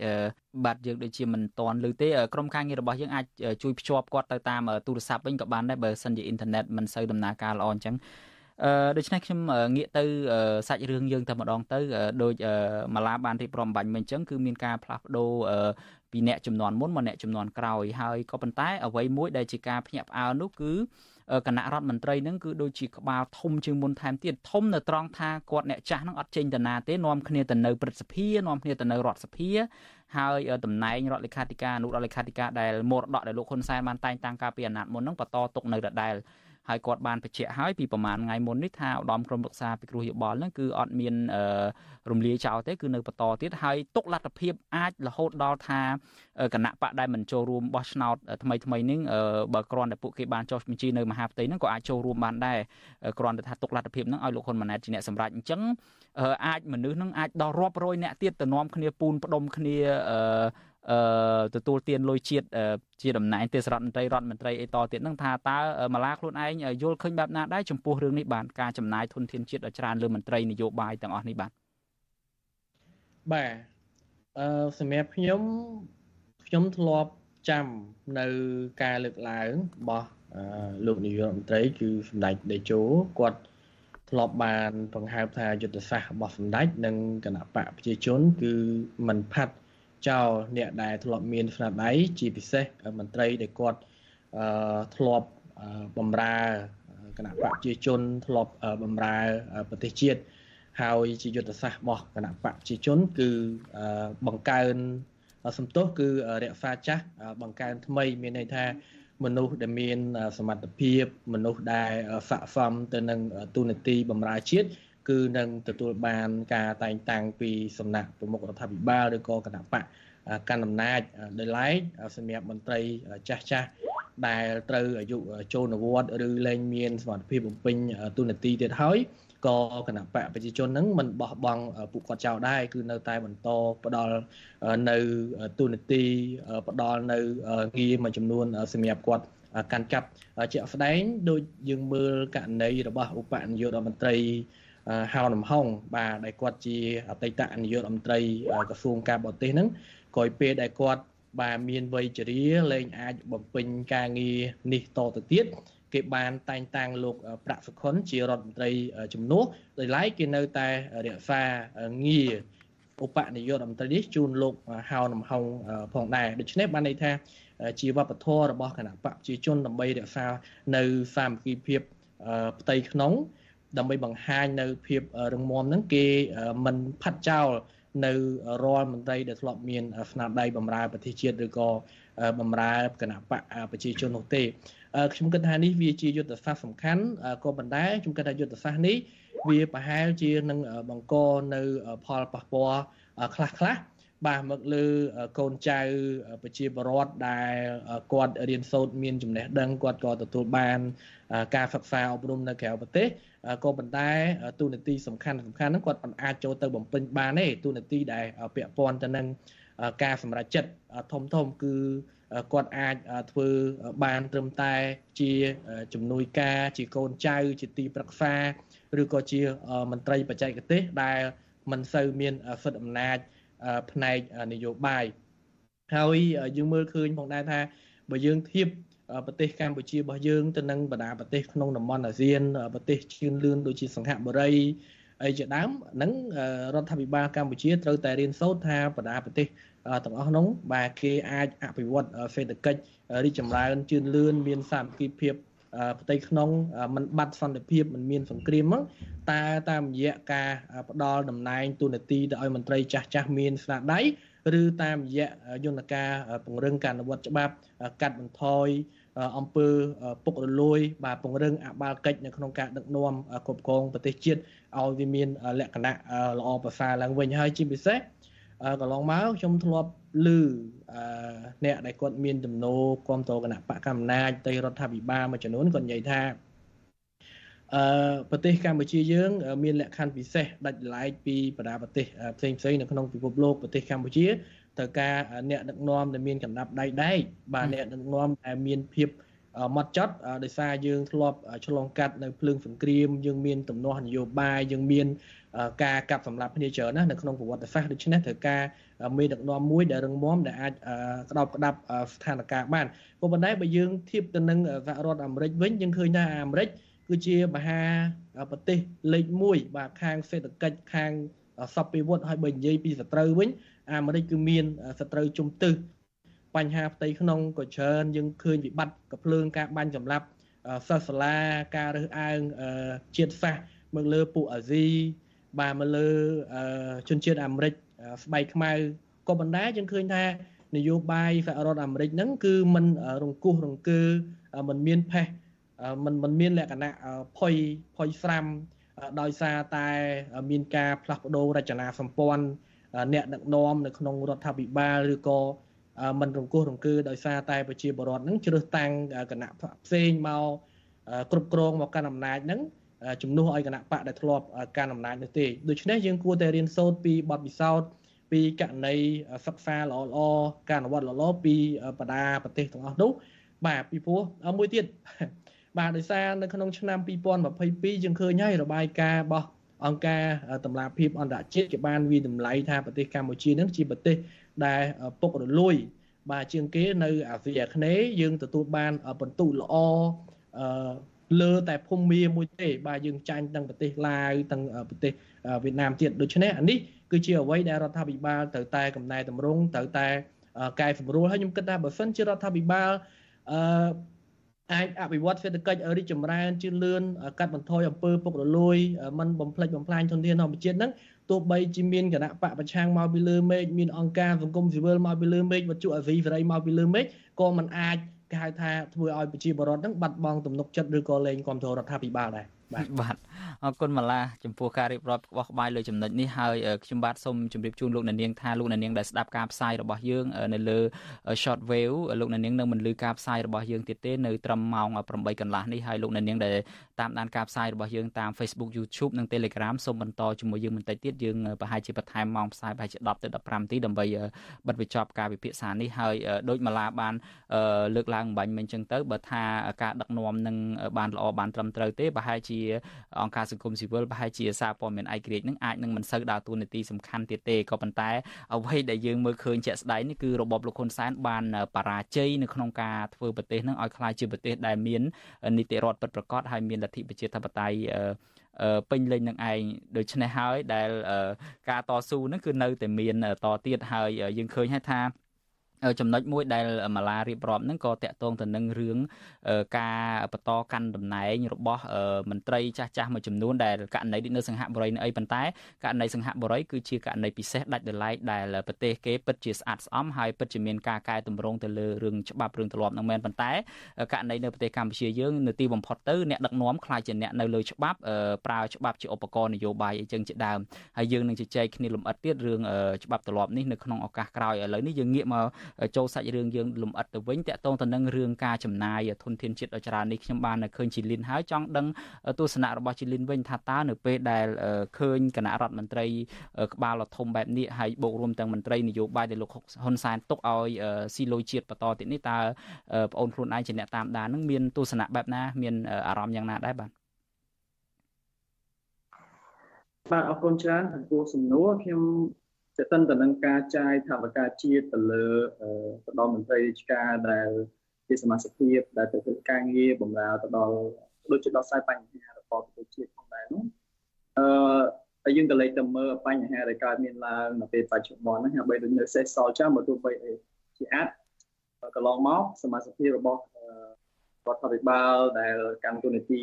បាទយើងដូចជាមិនតន់ឬទេក្រុមការងាររបស់យើងអាចជួយភ្ជាប់គាត់ទៅតាមទូរស័ព្ទវិញក៏បានដែរបើសិនជាអ៊ីនធឺណិតមិនសូវដំណើរការល្អអញ្ចឹងអឺដូច្នេះខ្ញុំងាកទៅសាច់រឿងយើងតែម្ដងទៅដូចម៉ាឡាបានរៀបរាប់បាញ់មិញអញ្ចឹងគឺមានការផ្លាស់ប្ដូរពីអ្នកចំនួនមុនមកអ្នកចំនួនក្រោយហើយក៏ប៉ុន្តែអ្វីមួយដែលជាការភ្ញាក់ផ្អើលនោះគឺ គណៈរដ្ឋមន្ត្រីនឹងគឺដូចជាក្បាលធំជាងមុនថែមទៀតធំនៅត្រង់ថាគាត់អ្នកចាស់នឹងអត់ចេញទៅណាទេនាំគ្នាទៅនៅព្រឹទ្ធសភានាំគ្នាទៅនៅរដ្ឋសភាហើយតំណែងរដ្ឋលេខាធិការអនុរដ្ឋលេខាធិការដែលមរតកដែលលោកហ៊ុនសែនបានតែងតាំងកាលពីអាណត្តិមុននឹងបន្តទុកនៅដដែល ហើយគាត់បានបញ្ជាក់ហើយពីប្រហែលថ្ងៃមុននេះថាឧត្តមក្រុមប្រឹក្សាពិគ្រោះយោបល់ហ្នឹងគឺអត់មានរំលាយចោលទេគឺនៅបន្តទៀតហើយទុកលទ្ធភាពអាចរហូតដល់ថាគណៈបកដែលមិនចូលរួមបោះឆ្នោតថ្មីថ្មីនេះបើគ្រាន់តែពួកគេបានចុះបញ្ជីនៅមហាផ្ទៃហ្នឹងក៏អាចចូលរួមបានដែរគ្រាន់តែថាទុកលទ្ធភាពហ្នឹងឲ្យលោកហ៊ុនម៉ាណែតជាអ្នកសម្រេចអញ្ចឹងអាចមនុស្សហ្នឹងអាចដល់រាប់រយអ្នកទៀតទៅនាំគ្នាពូនផ្ដុំគ្នា អឺទទួលទានលុយជាតិជាតំណែងទេសរដ្ឋមន្ត្រីរដ្ឋមន្ត្រីអីតទៀតនឹងថាតើម៉ាឡាខ្លួនឯងយល់ឃើញបែបណាដែរចំពោះរឿងនេះបានការចំណាយធនធានជាតិដ៏ច្រើនលើមន្ត្រីនយោបាយទាំងអស់នេះបាទបាទអឺសម្រាប់ខ្ញុំខ្ញុំធ្លាប់ចាំនៅការលើកឡើងរបស់លោកនាយករដ្ឋមន្ត្រីគឺសម្ដេចតេជោគាត់ធ្លាប់បានបង្ហើបថាយុទ្ធសាស្ត្ររបស់សម្ដេចនិងគណៈបកប្រជាជន គឺមិនផាត់ ចោលអ្នកដែលធ្លាប់មានស្នាដៃជាពិសេសមន្ត្រីដែលគាត់អឺធ្លាប់បំរើគណៈបកប្រជាជនធ្លាប់បំរើប្រទេសជាតិហើយជាយុទ្ធសាស្ត្ររបស់គណៈបកប្រជាជន គឺបង្កើនសំទោសគឺរក្សាចាស់បង្កើនថ្មី មានន័យថាមនុស្សដែលមានសមត្ថភាពមនុស្សដែលស័ក្តិសមទៅនឹងទូនាទីបម្រើជាតិ គឺនឹងទទួលបានការតែងតាំងពីសំណាក់ប្រមុខរដ្ឋាភិបាលឬក៏គណៈបកកាន់អំណាចដោយឡែកសម្រាប់មន្ត្រីចាស់ចាស់ដែលត្រូវអាយុចូលនិវត្តន៍ឬលែងមានសមត្ថភាពបំពេញទូនាទីទៀតហើយក៏គណៈបកប្រជាជននឹងមិនបោះបង់ពួកគាត់ចោលដែរគឺនៅតែបន្តផ្ដល់នៅទូនាទីផ្ដល់នៅងារមួយចំនួនសម្រាប់គាត់កាន់កាប់ជាក់ស្ដែងដូចយើងមើលករណីរបស់ឧបនាយករដ្ឋមន្ត្រី ហៅនំហងបាទដែលគាត់ជាអតីតនាយករដ្ឋមន្ត្រីក្រសួងការបរទេសហ្នឹងក្រោយពេលដែលគាត់បាទមានវ័យជរាលែងអាចបំពេញការងារនេះតទៅទៀតគេបានតែងតាំងលោកប្រាក់សុខុនជារដ្ឋមន្ត្រីជំនួសដោយឡែកគេនៅតែរក្សាងារឧបនាយករដ្ឋមន្ត្រីនេះជូនលោកហៅនំហងផងដែរដូច្នេះបានន័យថាជាវប្បធម៌របស់គណៈបកប្រជាជនដើម្បីរក្សានៅសាមគ្គីភាពផ្ទៃក្នុង ដើម្បីបង្ហាញនៅភាពរឹងមាំហ្នឹងគេមិនផាត់ចោលនៅរាល់មន្ត្រីដែលធ្លាប់មានស្នាដៃបម្រើប្រទេសជាតិឬក៏បម្រើគណៈបកប្រជាជននោះទេខ្ញុំគិតថានេះវាជាយុទ្ធសាស្ត្រសំខាន់ក៏ប៉ុន្តែខ្ញុំគិតថាយុទ្ធសាស្ត្រនេះវាប្រហែលជានឹងបង្កនៅផលប៉ះពាល់ខ្លះខ្លះ បាទមកលើកូនចៅប្រជាពលរដ្ឋដែលគាត់រៀនសូត្រមានចំណេះដឹងគាត់ក៏ទទួលបានការសិក្សាអប់រំនៅក្រៅប្រទេសក៏ប៉ុន្តែទូនាទីសំខាន់សំខាន់ហ្នឹងគាត់មិនអាចចូលទៅបំពេញបានទេទូនាទីដែលពាក់ព័ន្ធទៅនឹងការសម្រេចចិត្តធំធំគឺគាត់អាចធ្វើបានត្រឹមតែជាជំនួយការជាកូនចៅ ជាទីប្រឹក្សាឬក៏ជាមន្ត្រីបច្ចេកទេសដែលមិនសូវមានសិទ្ធិអំណាច ផ្នែកនយោបាយហើយយើងមើលឃើញផងដែរថាបើយើងធៀបប្រទេសកម្ពុជារបស់យើងទៅនឹងបណ្ដាប្រទេសក្នុងតំបន់អាស៊ានប្រទេសជឿនលឿនដូចជាសង្ហបុរីអីជាដើមហ្នឹងរដ្ឋាភិបាលកម្ពុជាត្រូវតែរៀនសូត្រថាបណ្ដាប្រទេសទាំងអស់នោះបាទគេអាចអភិវឌ្ឍសេដ្ឋកិច្ចរីកចម្រើនជឿនលឿនមានសាមគ្គីភាព ផ្ទៃក្នុងมันបាត់សន្តិភាពมันមានសង្គ្រាមហ្នឹងតែតាមរយៈការផ្ដល់តំណែងទូនាទីទៅឲ្យមន្ត្រីចាស់ចាស់មានស្នាដៃឬតាមរយៈយន្តការពង្រឹងការអនុវត្តច្បាប់កាត់បន្ថយអំពើពុករលួយ បាទពង្រឹងអបាលកិច្ចនៅក្នុងការដឹកនាំគ្រប់គ្រងប្រទេសជាតិឲ្យវាមានលក្ខណៈល្អប្រសើរឡើងវិញហើយជាពិសេស កន្លងមកខ្ញុំធ្លាប់ឮអ្នកដែលគាត់មានទំនោរគ្រប់គ្រងគណៈបកកម្មាណាចទៅរដ្ឋាភិបាលមួយចំនួនគាត់និយាយថាអឺប្រទេសកម្ពុជាយើង មានលក្ខខណ្ឌពិសេសដាច់ឡែកពីបណ្ដាប្រទេសផ្សេងផ្សេងនៅក្នុងពិភពលោកប្រទេសកម្ពុជាត្រូវការអ្នកដឹកនាំដែលមានកណ្ដាប់ដៃដែកបាទអ្នកដឹកនាំដែលមានភាព ម៉ត់ចត់ដោយសារយើងធ្លាប់ឆ្លងកាត់នៅភ្លើងសង្គ្រាមយើងមានទំនាស់នយោបាយយើងមានការកាប់សម្លាប់គ្នាច្រើនណាស់នៅក្នុងប្រវត្តិសាស្ត្រដូច្នេះត្រូវការមេដឹកនាំមួយដែលរឹងមាំដែលអាចក្តោបក្តាប់ស្ថានភាពបានក៏ប៉ុន្តែបើយើងធៀបទៅនឹងសហរដ្ឋអាមេរិកវិញយើងឃើញថាអាមេរិកគឺជាមហាប្រទេសលេខ1បាទខាងសេដ្ឋកិច្ចខាងសពពីវុឌ្ឍហើយបើនិយាយពីសត្រូវវិញអាមេរិកគឺមានសត្រូវជំទឹះ បញ្ហាផ្ទៃក្នុងក៏ច្រើនយើងឃើញវិបត្តិកភ្លើងការបាញ់សម្លាប់សិស្សសាលាការរើសអើងជាតិសាសន៍មកលើពួកអាស៊ីបាទមកលើជនជាតិអាមេរិកស្បែកខ្មៅក៏ប៉ុន្តែយើងឃើញថានយោបាយសហរដ្ឋអាមេរិកហ្នឹងគឺมันរង្គោះរង្គើมันមានផេះมันมันមានលក្ខណៈផុយផុយស្រាំដោយសារតែមានការផ្លាស់ប្ដូររចនាសម្ព័ន្ធអ្នកដឹកនាំនៅក្នុងរដ្ឋាភិបាលឬក៏ មិនរង្គោះរង្គើដោយសារតែប្រជាពលរដ្ឋនឹងជ្រើសតាំងគណៈផ្សេងមកគ្រប់គ្រងមកកាន់អំណាចហ្នឹងជំនួសឲ្យគណៈបកដែលធ្លាប់កាន់អំណាចនោះទេដូច្នេះយើងគួរតែរៀនសូត្រពីបទពិសោធន៍ពីករណីសិក្សាល្អល្អការអនុវត្តល្អល្អពីបដាប្រទេសទាំងអស់នោះបាទពីព្រោះមួយទៀតបាទដោយសារនៅក្នុងឆ្នាំ2022យើងឃើញហើយរបាយការណ៍របស់អង្គការតម្លាភាពអន្តរជាតិគេបានវិតម្លៃថាប្រទេសកម្ពុជានឹងជាប្រទេស ដែលពុករលួយ បាទជាងគេនៅអាស៊ីអាគ្នេយ៍យើងទទួលបានបន្ទុកល្អអឺលើតែភូមិមាមួយទេ បាទយើងចាញ់ទាំងប្រទេសឡាវទាំងប្រទេសវៀតណាមទៀតដូច្នេះអានេះគឺជាអ្វីដែលរដ្ឋាភិបាលត្រូវតែកំណែតម្រង់ត្រូវតែកែសម្រួលហើយខ្ញុំគិតថាបើសិនជារដ្ឋាភិបាលអឺអាចអភិវឌ្ឍសេដ្ឋកិច្ចឲ្យរីកចម្រើនជឿនលឿនកាត់បន្ថយអំពើពុករលួយมันបំផ្លិចបំផ្លាញធនធានធម្មជាតិហ្នឹង ទោះបីជាមានគណៈបកប្រឆាំងមកពីលើមេឃមានអង្គការសង្គមស៊ីវិលមកពីលើមេឃវត្ថុអាស៊ីសេរីមកពីលើមេឃក៏มันអាចគេហៅថាធ្វើឲ្យប្រជាពលរដ្ឋហ្នឹងបាត់បង់ទំនុកចិត្តឬក៏លែងគ្រប់គ្រងរដ្ឋាភិបាលដែរ បាទបាទអរគុណម៉ាឡាចំពោះការរៀបរាប់ក្បោះក្បាយលើចំណុចនេះហើយខ្ញុំបាទសូមជម្រាបជូនលោកអ្នកនាងថាលោកអ្នកនាងដែលស្ដាប់ការផ្សាយរបស់យើងនៅលើ short wave លោកអ្នកនាងនៅមិនលឺការផ្សាយរបស់យើងទៀតទេនៅត្រឹមម៉ោង8កន្លះនេះហើយលោកអ្នកនាងដែលតាមដានការផ្សាយរបស់យើងតាម Facebook YouTube និង Telegram សូមបន្តជាមួយយើងបន្តិចទៀតយើងប្រហែលជាបន្ថែមម៉ោងផ្សាយប្រហែលជា10ទៅ15នាទីដើម្បីបិទបញ្ចប់ការវិភាសានេះហើយដោយម៉ាឡាបានលើកឡើងបាញ់មិញចឹងទៅបើថាការដឹកនាំនឹងបានល្អបានត្រឹមត្រូវទេប្រហែលជាអង្គការសង្គមស៊ីវិលប្រហែលជាសារព័ត៌មានឯករាជ្យនឹងអាចនឹងមិនសូវដើរតួនាទីសំខាន់ទៀតទេក៏ប៉ុន្តែអ្វីដែលយើងមើលឃើញជាក់ស្ដែងនេះគឺរបបលោកហ៊ុនសែនបានបរាជ័យនៅក្នុងការធ្វើប្រទេសនឹងឲ្យក្លាយជាប្រទេសដែលមាននីតិរដ្ឋពិតប្រាកដហើយមានលទ្ធិប្រជាធិបតេយ្យពេញលេញនឹងឯងដូច្នេះហើយដែលការតស៊ូនឹងគឺនៅតែមានតទៀតហើយយើងឃើញហើយថា ចំណុចមួយដែលម៉ាឡារៀបរាប់ហ្នឹងក៏តាក់ទងទៅនឹងរឿងការបន្តកាន់តំណែងរបស់មន្ត្រីចាស់ចាស់មួយចំនួនដែលករណីនៅសង្ហបុរីនៅអីប៉ុន្តែករណីសង្ហបុរីគឺជាករណីពិសេសដាច់ដោយឡែកដែលប្រទេសគេពិតជាស្អាតស្អំហើយពិតជាមានការកែតម្រង់ទៅលើរឿងច្បាប់រឿងទម្លាប់នឹងមែនប៉ុន្តែករណីនៅប្រទេសកម្ពុជាយើងនៅទីបំផុតទៅអ្នកដឹកនាំខ្លាចជាអ្នកនៅលើច្បាប់ប្រើច្បាប់ជាឧបករណ៍នយោបាយអីចឹងជាដើមហើយយើងនឹងជជែកគ្នាលម្អិតទៀតរឿងច្បាប់ទម្លាប់នេះនៅក្នុងឱកាសក្រោយឥឡូវនេះយើងងាកមកចូលសាច់រឿងយើងលំអិតទៅវិញតកតងទៅនឹងរឿងការចំណាយធនធានជាតិដ៏ច្រើននេះខ្ញុំបានឃើញជីលីនហើយចង់ដឹងទស្សនៈរបស់ជីលីនវិញថាតើនៅពេលដែលឃើញគណៈរដ្ឋមន្ត្រីក្បាលធំបែបនេះហើយបូករួមទាំងមន្ត្រីនយោបាយដែលលោកហ៊ុនសែនទុកឲ្យស៊ីលុយជាតិបន្តទៀតនេះតើបងអូនខ្លួនឯងជាអ្នកតាមដាននឹងមានទស្សនៈបែបណា មានអារម្មណ៍យ៉ាងណាដែរបាទបាទអរគុណច្រើនចំពោះសំណួរខ្ញុំ ទៅតិនទៅនឹងការចាយថាវិការជាតិទៅលើទៅដល់មន្ត្រីរាជការដែលជាសមាជិកភាពដែលទៅធ្វើការងារបម្រើទៅដល់ដូចជាដោះស្រាយបញ្ហារបស់ប្រជាជាតិផងដែរនោះអឺហើយយើងក៏លេចទៅមើលបញ្ហាដែលកើតមានឡើងនៅពេលបច្ចុប្បន្នហ្នឹងហើយបីដូចនៅសេសសល់ចាំបើទោះបីជាអាចកន្លងមកសមាជិកភាពរបស់ រដ្ឋាភិបាលដែលកម្មទូនីតិ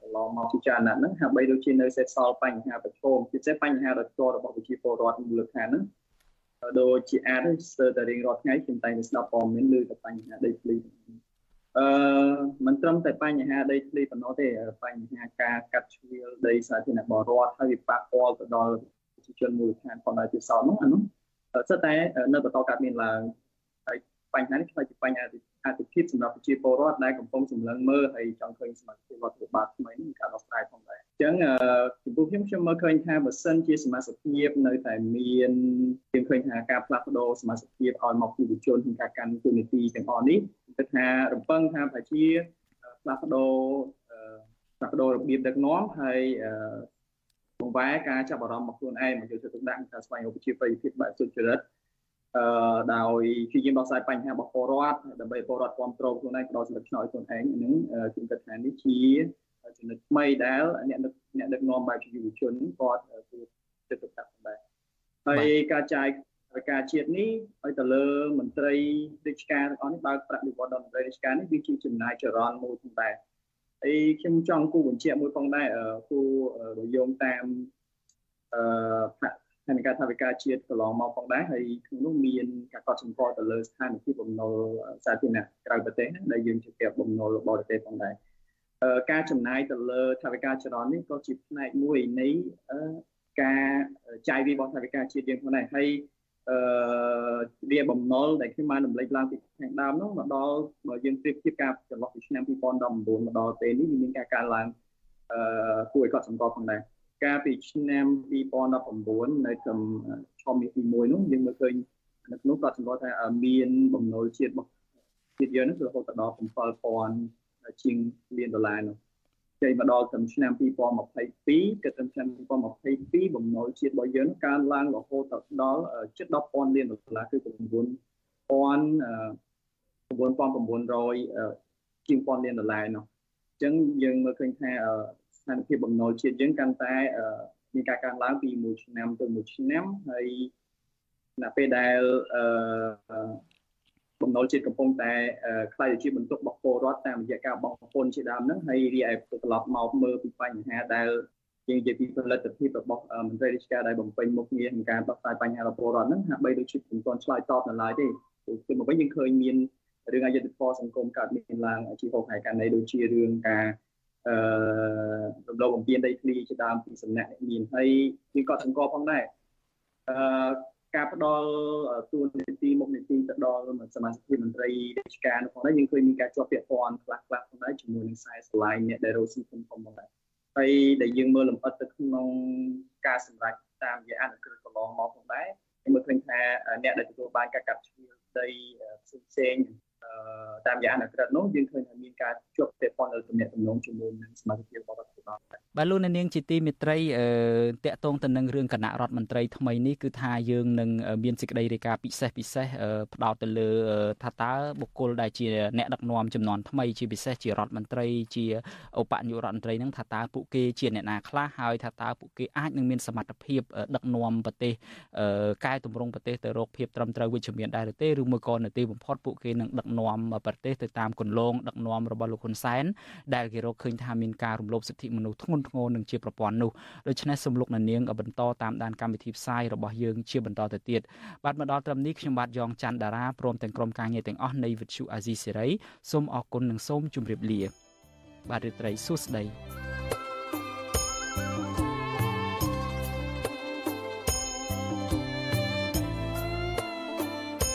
កន្លងមកពិចារណាហ្នឹងហាក់បីដូចជានៅសេសសល់បញ្ហាប្រឈមពិសេសបញ្ហារដ្ឋរបស់ប្រជាពលរដ្ឋមូលដ្ឋានហ្នឹងដូចជាអាចស្ទើរតែរៀងរាល់ថ្ងៃខ្ញុំតែងស្ដាប់ព័ត៌មានលើតែបញ្ហាដីធ្លីអឺមិនត្រឹមតែបញ្ហាដីធ្លីប៉ុណ្ណោះទេបញ្ហាការកាត់ជ្រៀលដីសាធារណៈបរដ្ឋហើយវាប៉ះពាល់ទៅដល់ប្រជាជនមូលដ្ឋានផងដែរជាសោតនោះអានោះសិតតែនៅបន្តកើតមានឡើងហើយ បញ្ហានេះខ្លាចជាបញ្ហាអតិភិបសម្រាប់ប្រជាពលរដ្ឋដែលកំពុងសម្លឹងមើលហើយចង់ឃើញសមាជិករដ្ឋាភិបាលថ្មីនេះមានការដោះស្រាយផងដែរអញ្ចឹងចំពោះខ្ញុំខ្ញុំមើលឃើញថាបើសិនជាសមាជិកភាពនៅតែមានខ្ញុំឃើញថាការផ្លាស់ប្ដូរសមាជិកភាពឲ្យមកពីវិជនក្នុងការកាន់ទូនីតិទាំងអស់នេះគឺថារំពឹងថាប្រជាផ្លាស់ប្ដូរផ្លាស់ប្ដូររបៀបដឹកនាំហើយបង្វែរការចាប់អារម្មណ៍មកខ្លួនឯងមកយកចិត្តទុកដាក់ការស្វែងរកប្រជាប្រិយភាពបែបសុចរិត អឺដោយព្យាយាមដោះស្រាយបញ្ហារបស់ពលរដ្ឋដើម្បីពលរដ្ឋគ្រប់គ្រងខ្លួនឯងផ្ដល់សិទ្ធិឆ្នោតខ្លួនឯងហ្នឹងខ្ញុំគិតថានេះជាចំណុចថ្មីដែលអ្នកអ្នកដឹកនាំបែបជាយុវជនគាត់គឺចិត្តទុកដាក់ដែរហើយការចាយការជាតិនេះឲ្យទៅលើមន្ត្រីរាជការទាំងអស់នេះបើកប្រាក់និវត្តដល់មន្ត្រីរាជការនេះវាជាចំណាយចរន្តមួយផងដែរហើយខ្ញុំចង់គូបញ្ជាក់មួយផងដែរគូរយោងតាមអឺ ផែនការថាវិការជាតិកន្លងមកផងដែរហើយក្នុងនោះមានការកត់សម្គាល់ទៅលើស្ថានភាពបំណុលសាធារណៈក្រៅប្រទេសដែលយើងជាពាក់បំណុលបរទេសផងដែរការចំណាយទៅលើថាវិការចរន្តនេះក៏ជាផ្នែកមួយនៃការចាយវារបស់ថាវិការជាតិយើងផងដែរហើយអឺវាបំណុលដែលខ្ញុំបានរំលេចឡើងពីខាងដើមនោះមកដល់បើយើងប្រៀបធៀបការចន្លោះពីឆ្នាំ2019មកដល់ពេលនេះវាមានការកើនឡើងអឺគួរឲ្យកត់សម្គាល់ផងដែរ កាលពីឆ្នាំ2019នៅក្នុងឆមាសទី1នោះយើងមើលឃើញនៅក្នុងក៏សម្គាល់ថាមានបំណុលជាតិរបស់ជាតិយើងនោះគឺរហូតដល់7000ជាងលានដុល្លារនោះចេញមកដល់ត្រឹមឆ្នាំ2022គឺត្រឹមឆ្នាំ2022បំណុលជាតិរបស់យើងកើនឡើងរហូតដល់ជិត10,000លានដុល្លារគឺ9000 9900ជាង1000លានដុល្លារនោះអញ្ចឹងយើងមើលឃើញថា ស្ថានភាពបំណុលជាតិយើងកាន់តែមានការកើនឡើងពីមួយឆ្នាំទៅមួយឆ្នាំហើយនៅពេលដែលអឺបំណុលជាតិកំពុងតែខ្លាយទៅជាបន្ទុករបស់ពលរដ្ឋតាមរយៈការបង់ពន្ធជាដើមហ្នឹងហើយរីឯត្រឡប់មកមើលពីបញ្ហាដែលយើងនិយាយពីផលិតភាពរបស់មន្ត្រីរាជការដែលបំពេញមុខងារក្នុងការដោះស្រាយបញ្ហារបស់ពលរដ្ឋហ្នឹងហាក់បីដូចជាមិនទាន់ឆ្លើយតបនៅឡើយទេគឺមកវិញយើងឃើញមានរឿងអយុត្តិធម៌សង្គមកើតមានឡើងជាហូបហើយករណីដូចជារឿងការ អឺរំលោភបំពានដីធ្លីជាដើមពីសំណាក់អ្នកមានហើយយើងក៏សង្កល់ផងដែរអឺការផ្ដល់ទួនាទីមុខនីតិទៅដល់សមាជិកមន្ត្រីរាជការនោះផងដែរយើងឃើញមានការជាប់ពាក់ព័ន្ធខ្លះខ្លះផងដែរជាមួយនឹងខ្សែស្រឡាយអ្នកដែលរស់ស៊ីធំធំផងដែរហើយដែលយើងមើលលម្អិតទៅក្នុងការសម្រេចតាមរយៈអនុក្រឹត្យកន្លងមកផងដែរយើងមើលឃើញថាអ្នកដែលទទួលបានការកាត់ជ្រឿដីផ្សេងៗ តាមយ៉ាងអនុក្រឹត្យនោះយើងឃើញថាមានការជាប់ពាក់ព័ន្ធនៅទំនាក់ទំនងជាមួយនឹងសមាជិករបស់រដ្ឋាភិបាលបាទលោកនាងជាទីមេត្រីតកតងទៅនឹងរឿងគណៈរដ្ឋមន្ត្រីថ្មីនេះគឺថាយើងនឹងមានសេចក្តីរាយការណ៍ពិសេសពិសេសផ្ដោតទៅលើថាតើបុគ្គលដែលជាអ្នកដឹកនាំចំនួនថ្មីជាពិសេសជារដ្ឋមន្ត្រីជាឧបនាយករដ្ឋមន្ត្រីនឹងថាតើពួកគេជាអ្នកណាខ្លះហើយថាតើពួកគេអាចនឹងមានសមត្ថភាពដឹកនាំប្រទេសកែតម្រង់ប្រទេសទៅរកភាពត្រឹមត្រូវវិជ្ជមានដែរឬទេឬមួយក៏នៅទីបំផុតពួកគេនឹងដឹកនាំប្រទេសទៅតាមគន្លងដឹកនាំរបស់លោកហ៊ុនសែនដែលគេរកឃើញថាមានការរំលោភសិទ្ធិមនុស្សធ្ងន់ធ្ងរនឹងជាប្រព័ន្ធនោះដូច្នេះសំលោកនាងបន្តតាមដានកម្មវិធីផ្សាយរបស់យើងជាបន្តទៅទៀតបាទមកដល់ត្រឹមនេះខ្ញុំបាទយ៉ងច័ន្ទដារាព្រមទាំងក្រុមការងារទាំងអស់នៃវិទ្យុអាស៊ីសេរីសូមអរគុណនិងសូមជម្រាបលា បាទរាត្រីសួស្តី